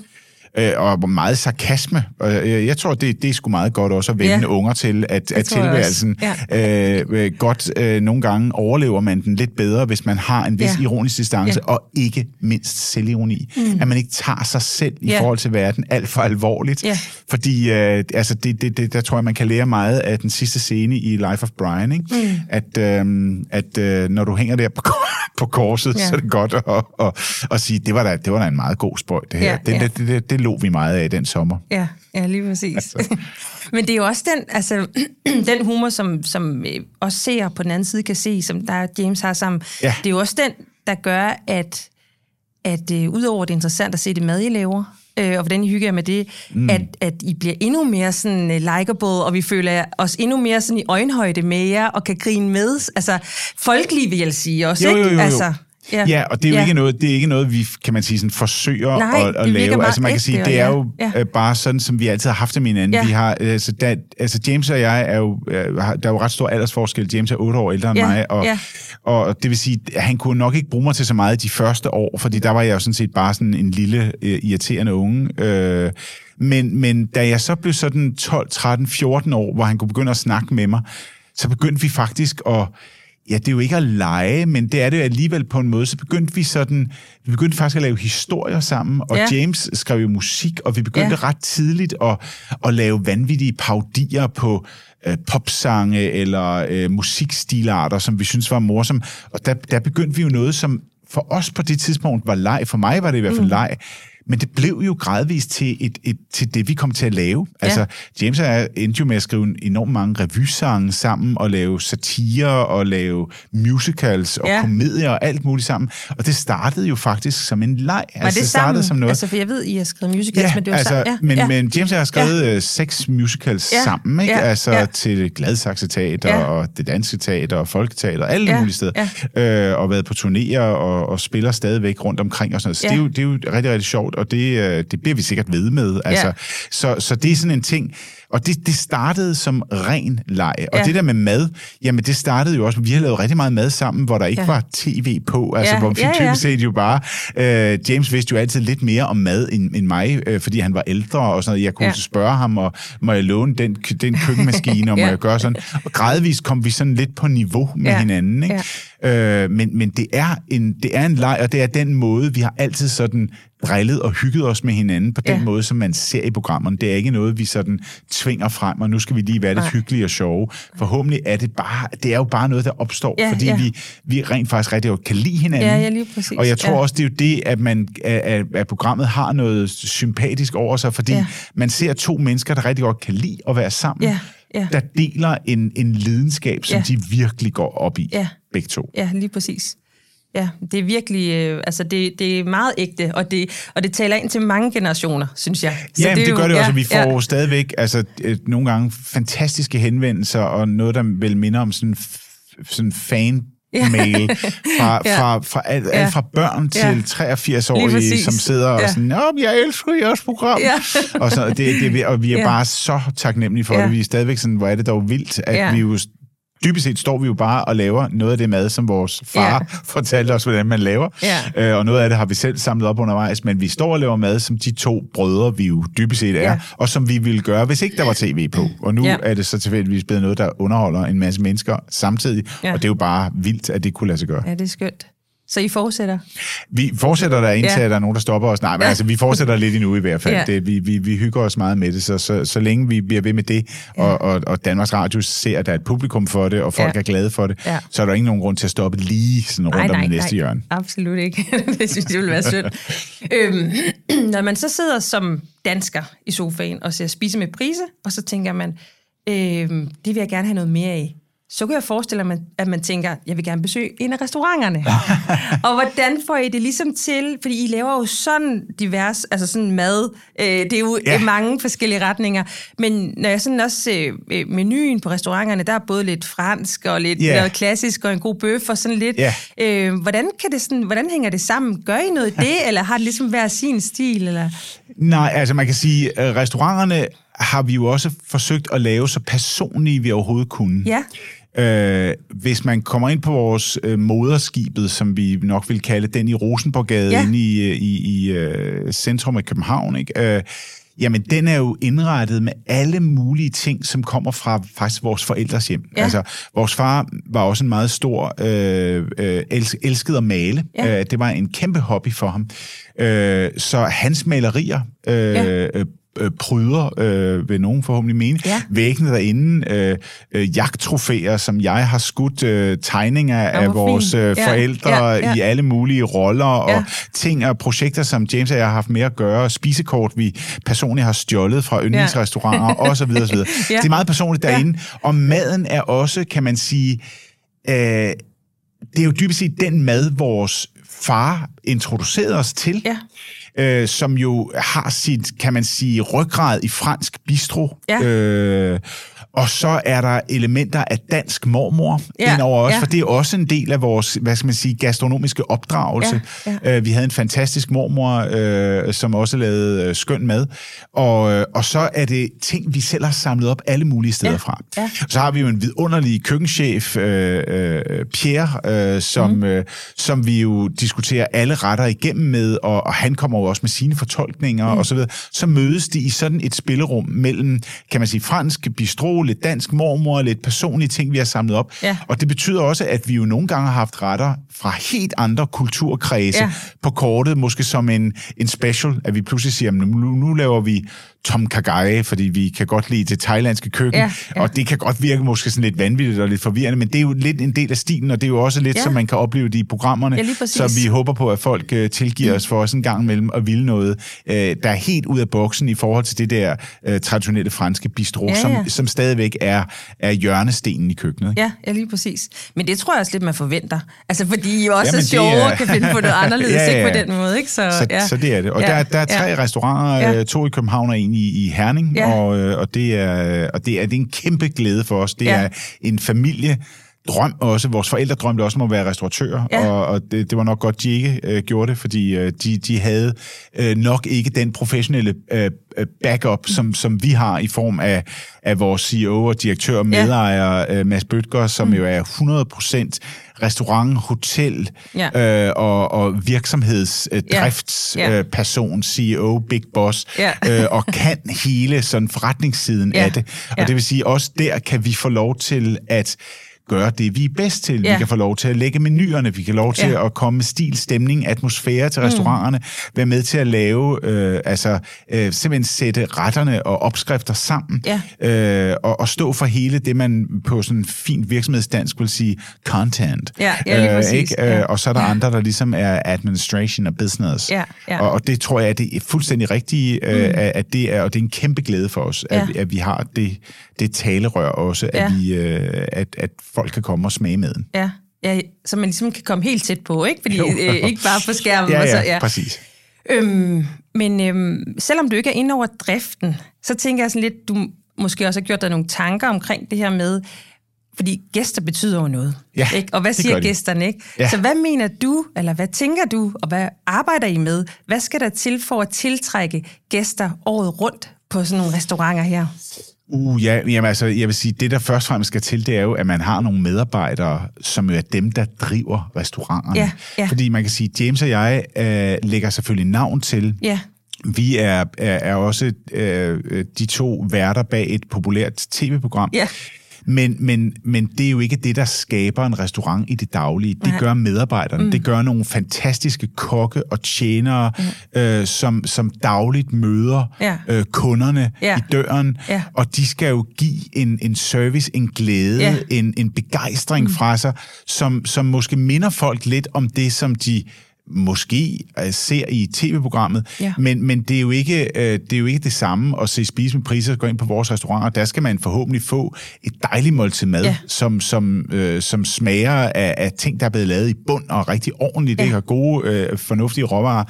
øh, og meget sarkasme. Og jeg, tror, det, det er sgu meget godt også at vende ja. unger til, at, at tilværelsen ja. øh, øh, godt øh, nogle gange overlever man den lidt bedre, hvis man har en vis ja. ironisk distance, ja. og ikke mindst selvironi. Mm. At man ikke tager sig selv i ja. forhold til verden alt for alvorligt. Ja. Fordi øh, altså, det, det, det, der tror jeg, man kan lære meget af den sidste scene i Life of Brian. Ikke? Mm. At, øh, at øh, når du hænger der på, på korset, ja. så er det godt at, at, at, at sige, det var, da, det var da en meget god spøj, det her. Ja, det, ja. Det, det, det, det lå vi meget af den sommer. Ja, ja lige præcis. Altså. Men det er jo også den, altså, den humor, som, som også ser på den anden side kan se, som der James har sammen. Ja. Det er jo også den, der gør, at, at uh, udover det er interessant at se det mad, I laver, øh, og hvordan I hygger med det, mm. at, at I bliver endnu mere sådan uh, likable, og vi føler os endnu mere sådan i øjenhøjde med jer, og kan grine med. Altså, folkelige vil jeg sige også, jo, jo, jo, jo. ikke? Altså, Ja, ja og det er jo ja. ikke noget, det er ikke noget, vi kan man sige sådan forsøger Nej, at, at lave. Altså man kan sige, det er jo ja. Øh, bare sådan, som vi altid har haft det med hinanden. Ja. Vi har, altså, da, altså James og jeg er jo, øh, der er jo ret stor aldersforskel. James er otte år ældre end ja. mig, og, ja. og det vil sige, at han kunne nok ikke bruge mig til så meget de første år, fordi der var jeg jo sådan set bare sådan en lille uh, irriterende unge. Uh, men, men da jeg så blev sådan 12, 13, 14 år, hvor han kunne begynde at snakke med mig, så begyndte vi faktisk at ja, det er jo ikke at lege, men det er det alligevel på en måde, så begyndte vi sådan, vi begyndte faktisk at lave historier sammen, og Ja. James skrev jo musik, og vi begyndte Ja. ret tidligt at, at lave vanvittige paudier på øh, popsange eller øh, musikstilarter, som vi synes var morsomme. Og der, der begyndte vi jo noget, som for os på det tidspunkt var leg. For mig var det i hvert fald mm. leg. Men det blev jo gradvist til, et, et, til det, vi kom til at lave. Ja. Altså, James og jeg endte jo med at skrive enormt mange revysange sammen, og lave satire, og lave musicals, og Ja. komedier, og alt muligt sammen. Og det startede jo faktisk som en leg. Var det startede som noget. Altså, for jeg ved, I har skrevet musicals, Ja, men det var altså, sammen. Ja, men, ja. men James og jeg har skrevet ja. seks musicals Ja, sammen, ikke? ja, altså ja. til Gladsaxe Teater, Ja. og det danske teater, og Folketeater, alle Ja, mulige steder. Ja. Øh, og været på turnéer, og, og spiller stadigvæk rundt omkring og sådan noget. Så Ja. det, er jo, det er jo rigtig, rigtig sjovt, og det, øh, det bliver vi sikkert ved med. Altså, Ja. så, så det er sådan en ting, og det, det startede som ren leg. Og Ja. det der med mad, jamen det startede jo også, vi har lavet rigtig meget mad sammen, hvor der ikke Ja. var tv på, altså Ja, hvor vi ja, ja. typisk set jo bare, øh, James vidste jo altid lidt mere om mad end, end mig, øh, fordi han var ældre og sådan noget. Jeg kunne Ja. ja. spørge ham, og må jeg låne den, den køkkenmaskine, og må Ja. jeg gøre sådan. Og gradvist kom vi sådan lidt på niveau med Ja. hinanden. Ikke? Øh, men men det, er en, det er en leg, og det er den måde, vi har altid sådan drillet og hygget os med hinanden på den Ja. måde, som man ser i programmerne. Det er ikke noget, vi sådan tvinger frem, og nu skal vi lige være lidt Nej. hyggelige og sjove. Forhåbentlig er det bare, det er jo bare noget, der opstår, Ja, fordi ja. vi, vi rent faktisk rigtig godt kan lide hinanden. Ja, ja, lige præcis. Og jeg tror Ja. også, det er jo det, at, man, at, at programmet har noget sympatisk over sig, fordi ja. man ser to mennesker, der rigtig godt kan lide at være sammen, Ja, ja. der deler en, en lidenskab, som Ja. de virkelig går op i, Ja. begge to. Ja, lige præcis. Ja, det er virkelig, øh, altså det, det er meget ægte, og det, og det taler ind til mange generationer, synes jeg. Så ja, det, det jo- gør det også, og vi får ja, ja. stadigvæk altså, øh, nogle gange fantastiske henvendelser, og noget, der vel minder om sådan, sådan fan mail fra, Ja. fra, fra, alt, Ja. alt fra børn til Ja. ja. 83-årige, præcis. som sidder og Ja. sådan, Nå, jeg elsker jeres program. Ja. og, så, det, det, og vi er Ja. bare så taknemmelige for Ja. det. Vi er stadigvæk sådan, hvor er det dog vildt, at Ja. vi jo dybest set står vi jo bare og laver noget af det mad, som vores far Ja. fortalte os, hvordan man laver. Ja. Øh, og noget af det har vi selv samlet op undervejs, men vi står og laver mad, som de to brødre, vi jo dybest set er, Ja. og som vi ville gøre, hvis ikke der var tv på. Og nu Ja. er det så tilfældigvis blevet noget, der underholder en masse mennesker samtidig, ja. og det er jo bare vildt, at det kunne lade sig gøre. Ja, det er skønt. Så I fortsætter? Vi fortsætter der indtil, Ja. der er nogen, der stopper os. Nej, men Ja. altså, vi fortsætter lidt endnu i hvert fald. Ja. Det, vi, vi, vi hygger os meget med det, så, så, så længe vi bliver ved med det, Ja. og, og, og Danmarks Radio ser, at der er et publikum for det, og folk Ja. er glade for det, Ja. så er der ikke nogen grund til at stoppe lige sådan rundt om det næste hjørne. Absolut ikke. det synes jeg ville være synd. øhm, når man så sidder som dansker i sofaen og ser Spise med Prise, og så tænker man, øhm, det vil jeg gerne have noget mere af. Så kan jeg forestille mig, at man tænker, jeg vil gerne besøge en af restauranterne. og hvordan får I det ligesom til? Fordi I laver jo sådan divers, altså sådan mad. Øh, det er jo ja. Mange forskellige retninger. Men når jeg sådan også øh, øh, menuen på restauranterne, der er både lidt fransk og lidt Ja. noget klassisk og en god bøf og sådan lidt. Ja. Øh, hvordan, kan det sådan, hvordan hænger det sammen? Gør I noget i det, eller har det ligesom hver sin stil? Eller? Nej, altså man kan sige, at restauranterne har vi jo også forsøgt at lave så personlige, vi overhovedet kunne. Ja. Øh, hvis man kommer ind på vores øh, moderskibet, som vi nok vil kalde den i Rosenborggade, Ja. inde i, øh, i, i øh, centrum af København, ikke? Øh, jamen den er jo indrettet med alle mulige ting, som kommer fra faktisk vores forældres hjem. Ja. Altså, vores far var også en meget stor, øh, øh, els, elskede at male. Ja. Øh, det var en kæmpe hobby for ham. Øh, så hans malerier... Øh, Ja. Øh, pryder, øh, vil nogen forhåbentlig mene. Ja. Væggene derinde, øh, øh, jagttrofæer, som jeg har skudt øh, tegninger af hvor vores øh, Ja, forældre ja, ja. i alle mulige roller, Ja. og ting og projekter, som James og jeg har haft med at gøre, spisekort, vi personligt har stjålet fra yndlingsrestauranter, og så videre, så videre. Ja. Det er meget personligt derinde. Og maden er også, kan man sige, øh, det er jo dybest set den mad, vores far introducerede os til, Ja. Øh, som jo har sit, kan man sige, ryggrad i fransk bistro. Ja. Øh, og så er der elementer af dansk mormor Ja, indover også, ja. for det er også en del af vores, hvad skal man sige, gastronomiske opdragelse. Ja, ja. Øh, vi havde en fantastisk mormor, øh, som også lavede øh, skøn mad. Og, øh, og så er det ting, vi selv har samlet op alle mulige steder Ja, fra. ja. Så har vi jo en vidunderlig køkkenchef, øh, øh, Pierre, øh, som, mm. øh, som vi jo diskuterer alle alle retter igennem med, og, og han kommer jo også med sine fortolkninger mm. og så videre, så mødes de i sådan et spillerum mellem, kan man sige, fransk bistro, lidt dansk mormor, lidt personlige ting, vi har samlet op. Ja. Og det betyder også, at vi jo nogle gange har haft retter fra helt andre kulturkredse Ja. på kortet, måske som en, en special, at vi pludselig siger, nu, nu laver vi tom kagaye, fordi vi kan godt lide det thailandske køkken, Ja, ja. og det kan godt virke måske sådan lidt vanvittigt og lidt forvirrende, men det er jo lidt en del af stilen, og det er jo også lidt, Ja. som man kan opleve det i programmerne, Ja, så vi håber på, at folk uh, tilgiver os for os en gang imellem at ville noget, uh, der er helt ud af boksen i forhold til det der uh, traditionelle franske bistro, Ja, som, ja. som stadigvæk er, er hjørnestenen i køkkenet. Ja, ja, lige præcis. Men det tror jeg også lidt, man forventer. Altså, fordi I også Jamen, er det sjovere er- og kan finde på noget anderledes, Ja, ja. ikke på den måde, ikke? Så, Så, ja. så det er det. Og ja. der, der er tre ja. restauranter, Ja. ja. to i København og en i, i Herning, Ja. og, øh, og, det er, og det, er, det er en kæmpe glæde for os. Det Ja. er en familie, drøm også. Vores forældre drømte også om at være restauratører, Ja. og, og det, det var nok godt, de ikke øh, gjorde det, fordi øh, de, de havde øh, nok ikke den professionelle øh, øh, backup, som, som vi har i form af, af vores CEO og direktør og medejer, øh, Mads Bøtger, som mm. jo er 100% restaurant, hotel Ja. øh, og, og virksomhedsdriftsperson, øh, Ja. øh, person, CEO, big boss, Ja. øh, og kan hele sådan forretningssiden Ja. af det. Og Ja. det vil sige, også der kan vi få lov til at gøre det, vi er bedst til. Ja. Vi kan få lov til at lægge menuerne, vi kan lov til Ja. at komme med stil, stemning, atmosfære til restauranterne, være med til at lave, øh, altså øh, simpelthen sætte retterne og opskrifter sammen, Ja. øh, og, og stå for hele det, man på sådan fint virksomhedsdansk vil sige content. Ja, ja, lige præcis. ikke? Ja. Øh, og så er der andre, der ligesom er administration og business. Ja, ja. Og, og det tror jeg, at det er fuldstændig rigtigt, mm. at, at det er, og det er en kæmpe glæde for os, Ja. at, at vi har det, det talerør også, at, Ja. vi, øh, at, at folk kan komme og smage maden. Ja, ja, så man ligesom kan komme helt tæt på, ikke? Fordi Jo. øh, ikke bare på skærmen. Ja, og så, ja, præcis. Øhm, men øhm, selvom du ikke er inde over driften, så tænker jeg sådan lidt, du måske også har gjort dig nogle tanker omkring det her med, fordi gæster betyder jo noget. Ja, ikke? Og hvad siger gæsterne? Ikke? Ja. Så hvad mener du, eller hvad tænker du, og hvad arbejder I med? Hvad skal der til for at tiltrække gæster året rundt på sådan nogle restauranter her? Uh, ja, jamen, altså, jeg vil sige, det der først og fremmest skal til, det er jo, at man har nogle medarbejdere, som jo er dem, der driver restauranterne. Ja, ja. Fordi man kan sige, James og jeg øh, lægger selvfølgelig navn til. Ja, Vi er, er, er også øh, de to værter bag et populært tv-program. Ja. Men, men, men det er jo ikke det, der skaber en restaurant i det daglige. Det Nej. gør medarbejderne. Mm. Det gør nogle fantastiske kokke og tjenere, mm. øh, som, som dagligt møder Ja. øh, kunderne Ja. i døren. Ja. Og de skal jo give en, en service, en glæde, Ja. en, en begejstring mm. fra sig, som, som måske minder folk lidt om det, som de måske øh, ser i tv-programmet, Ja. men, men det, er jo ikke, øh, det er jo ikke det samme at se spise med priser, gå ind på vores restauranter, der skal man forhåbentlig få et dejligt måltid mad, Ja. som, som, øh, som smager af, af ting, der er blevet lavet i bund og rigtig ordentligt, Ja. ikke? og gode, øh, fornuftige råvarer,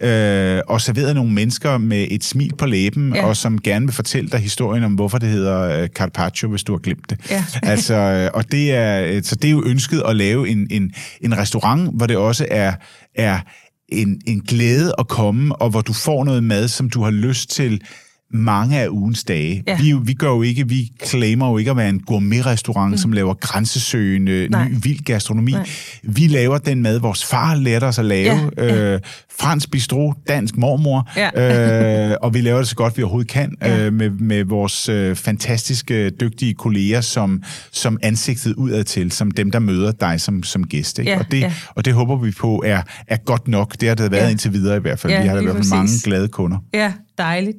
ja. øh, og serveret nogle mennesker med et smil på læben, Ja. og som gerne vil fortælle dig historien om, hvorfor det hedder øh, carpaccio, hvis du har glemt det. Ja. altså, øh, og det er, så det er jo ønsket at lave en, en, en restaurant, hvor det også er, er en, en glæde at komme, og hvor du får noget mad, som du har lyst til mange af ugens dage. Ja. Vi, vi gør jo ikke, vi claimer jo ikke at være en gourmet-restaurant, mm. som laver grænsesøgende, Nej. ny, vild gastronomi. Nej. Vi laver den mad, vores far lærte os at lave. Ja, ja. Øh, fransk bistro, dansk mormor. Ja. øh, og vi laver det så godt, vi overhovedet kan, Ja. øh, med, med vores øh, fantastiske, dygtige kolleger, som, som ansigtet udad til, som dem, der møder dig som, som gæst. Ikke? Ja, og, det, ja. og det håber vi på er, er godt nok. Det har det været Ja. indtil videre i hvert fald. Ja, vi har da i hvert fald mange glade kunder. Ja, dejligt.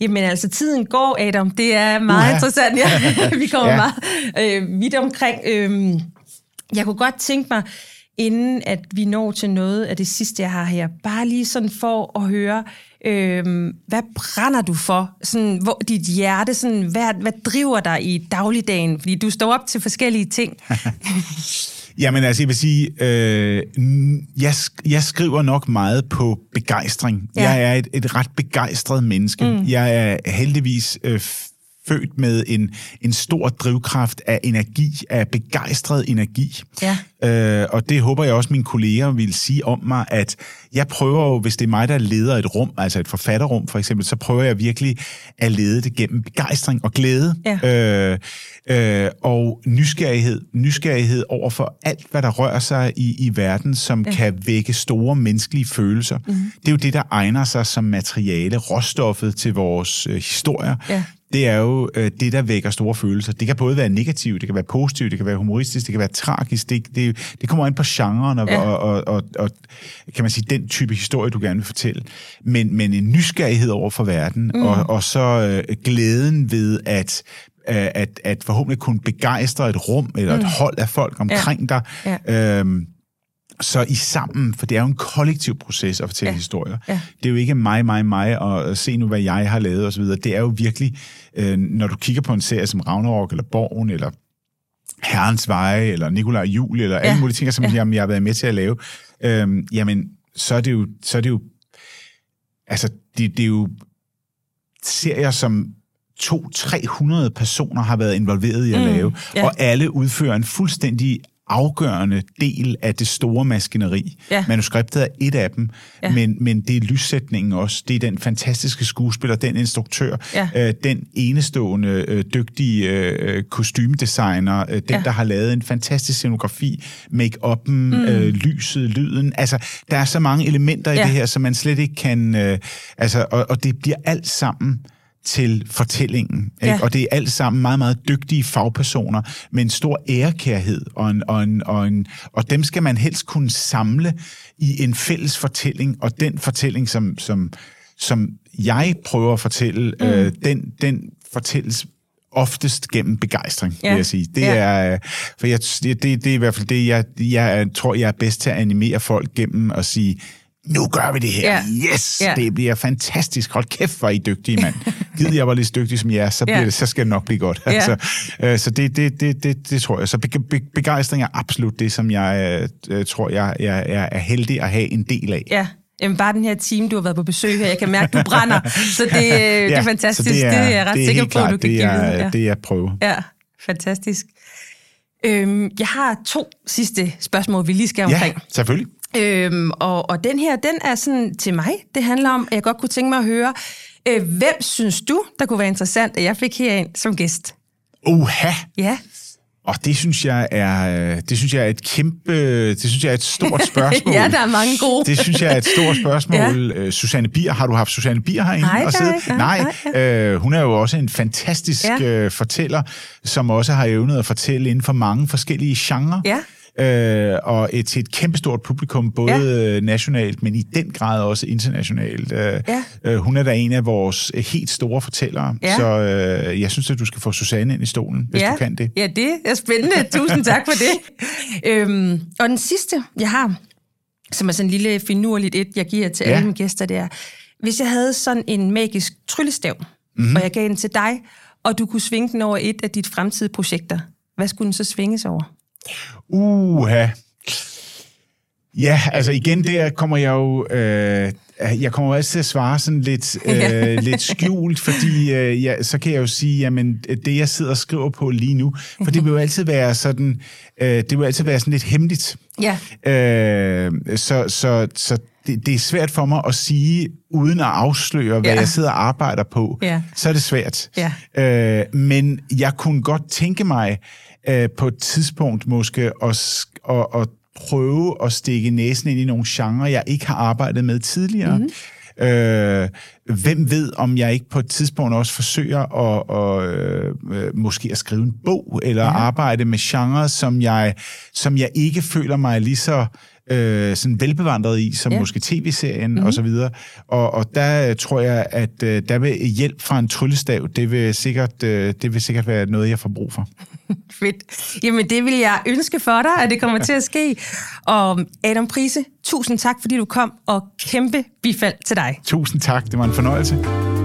Jamen altså, tiden går, Adam. Det er meget Uha. interessant. Ja. Vi kommer ja. Meget øh, vidt omkring. Øhm, jeg kunne godt tænke mig, inden at vi når til noget af det sidste, jeg har her, bare lige sådan for at høre, øhm, hvad brænder du for? Sådan, hvor, dit hjerte, sådan, hvad, hvad driver dig i dagligdagen? Fordi du står op til forskellige ting. Jamen altså, jeg vil sige, øh, jeg, jeg skriver nok meget på begejstring. Ja. Jeg er et, et ret begejstret menneske. Mm. Jeg er heldigvis øh, født med en, en stor drivkraft af energi, af begejstret energi. Ja. Øh, og det håber jeg også, mine kolleger vil sige om mig, at jeg prøver jo, hvis det er mig, der leder et rum, altså et forfatterrum for eksempel, så prøver jeg virkelig at lede det gennem begejstring og glæde. Ja. Øh, øh, og nysgerrighed. Nysgerrighed over for alt, hvad der rører sig i, i verden, som ja. kan vække store menneskelige følelser. Mm. Det er jo det, der egner sig som materiale, råstoffet til vores øh, historier. Ja det er jo øh, det, der vækker store følelser. Det kan både være negativt, det kan være positivt, det kan være humoristisk, det kan være tragisk. Det, det, det kommer ind på genren og, ja. og, og, og, og kan man sige, den type historie, du gerne vil fortælle. Men, men en nysgerrighed over for verden, mm. og, og så øh, glæden ved at at, at forhåbentlig kunne begejstre et rum eller mm. et hold af folk omkring ja. dig. Ja. Øhm, så i sammen, for det er jo en kollektiv proces at fortælle ja. historier. Ja. Det er jo ikke mig, mig, mig, og se nu, hvad jeg har lavet osv. Det er jo virkelig, øh, når du kigger på en serie som Ragnarok, eller Borgen, eller Herrens Veje, eller Nikolaj Jul, eller ja. alle mulige ting, som ja. jeg, jeg har været med til at lave, øh, jamen, så er det jo, så er det jo altså, det, det er jo serier, som to 300 personer har været involveret i at mm, lave, ja. og alle udfører en fuldstændig afgørende del af det store maskineri. Ja. Manuskriptet er et af dem, ja. men, men det er lyssætningen også. Det er den fantastiske skuespiller, den instruktør, ja. øh, den enestående, øh, dygtige øh, kostymedesigner, øh, den, ja. der har lavet en fantastisk scenografi, make-up'en, mm. øh, lyset, lyden. Altså, der er så mange elementer i ja. det her, som man slet ikke kan... Øh, altså, og, og det bliver alt sammen til fortællingen. Ikke? Ja. Og det er alt sammen meget, meget dygtige fagpersoner med en stor ærekærhed, og, en, og, en, og, en, og dem skal man helst kunne samle i en fælles fortælling, og den fortælling, som, som, som jeg prøver at fortælle, mm. øh, den, den fortælles oftest gennem begejstring, ja. vil jeg sige. Det ja. er, for jeg, det, det er i hvert fald det, jeg, jeg tror, jeg er bedst til at animere folk gennem at sige, nu gør vi det her. Ja. Yes, ja. det bliver fantastisk. Hold kæft, hvor I dygtige, mand. Gider jeg var lige så dygtig som jer, så, bliver ja. det, så skal det nok blive godt. Ja. Altså, øh, så det, det, det, det, det tror jeg. Så begejstring er absolut det, som jeg øh, tror, jeg, jeg, jeg er heldig at have en del af. Ja. Jamen, bare den her team, du har været på besøg her, jeg kan mærke, du brænder. Så det, øh, ja, det er fantastisk. Det er, det er jeg ret det er sikker på, klart, du kan det er, give Ja. Det er jeg prøver. Ja, fantastisk. Øhm, jeg har to sidste spørgsmål, vi lige skal omkring. Ja, selvfølgelig. Øhm, og, og den her, den er sådan til mig. Det handler om, at jeg godt kunne tænke mig at høre, øh, hvem synes du, der kunne være interessant, at jeg fik herind som gæst? Uha! Ja. Og det synes jeg er, det synes jeg er et kæmpe, det synes jeg er et stort spørgsmål. ja, der er mange gode. det synes jeg er et stort spørgsmål. ja. Øh, Susanne Bier, har du haft Susanne Bier herinde? Nej, og sidde? nej, nej, nej. Øh, hun er jo også en fantastisk ja. øh, fortæller, som også har evnet at fortælle inden for mange forskellige genrer. Ja øh, og et, til et kæmpestort publikum, både ja. nationalt, men i den grad også internationalt. Øh, ja. øh, hun er da en af vores helt store fortællere, ja. så øh, jeg synes, at du skal få Susanne ind i stolen, hvis ja. du kan det. Ja, det er spændende. Tusind tak for det. øhm, og den sidste, jeg har, som er sådan en lille finurligt et, jeg giver til ja. alle mine gæster, det er, hvis jeg havde sådan en magisk tryllestav, mm-hmm. og jeg gav den til dig, og du kunne svinge den over et af dit fremtidige projekter, hvad skulle den så svinges over? Uha. Ja, altså igen, der kommer jeg jo... Øh, jeg kommer også til at svare sådan lidt, øh, lidt skjult, fordi øh, ja, så kan jeg jo sige, jamen det jeg sidder og skriver på lige nu, for det vil jo altid være sådan, øh, det vil altid være sådan lidt hemmeligt. Ja. Øh, så, så, så det, det er svært for mig at sige, uden at afsløre, hvad ja. jeg sidder og arbejder på. Ja. Så er det svært. Ja. Øh, men jeg kunne godt tænke mig, øh, på et tidspunkt måske at, at, at prøve at stikke næsen ind i nogle genrer, jeg ikke har arbejdet med tidligere. Mm-hmm. Øh, hvem ved, om jeg ikke på et tidspunkt også forsøger at, at øh, måske at skrive en bog, eller ja. arbejde med genrer, som jeg, som jeg ikke føler mig lige så øh, sådan velbevandret i, som ja. måske tv-serien mm-hmm. og så videre. Og, og der tror jeg, at øh, der vil hjælp fra en tryllestav, det vil sikkert, øh, det vil sikkert være noget, jeg får brug for. Fedt. Jamen, det vil jeg ønske for dig, at det kommer til at ske. Og Adam Prise, tusind tak, fordi du kom, og kæmpe bifald til dig. Tusind tak, det var en fornøjelse.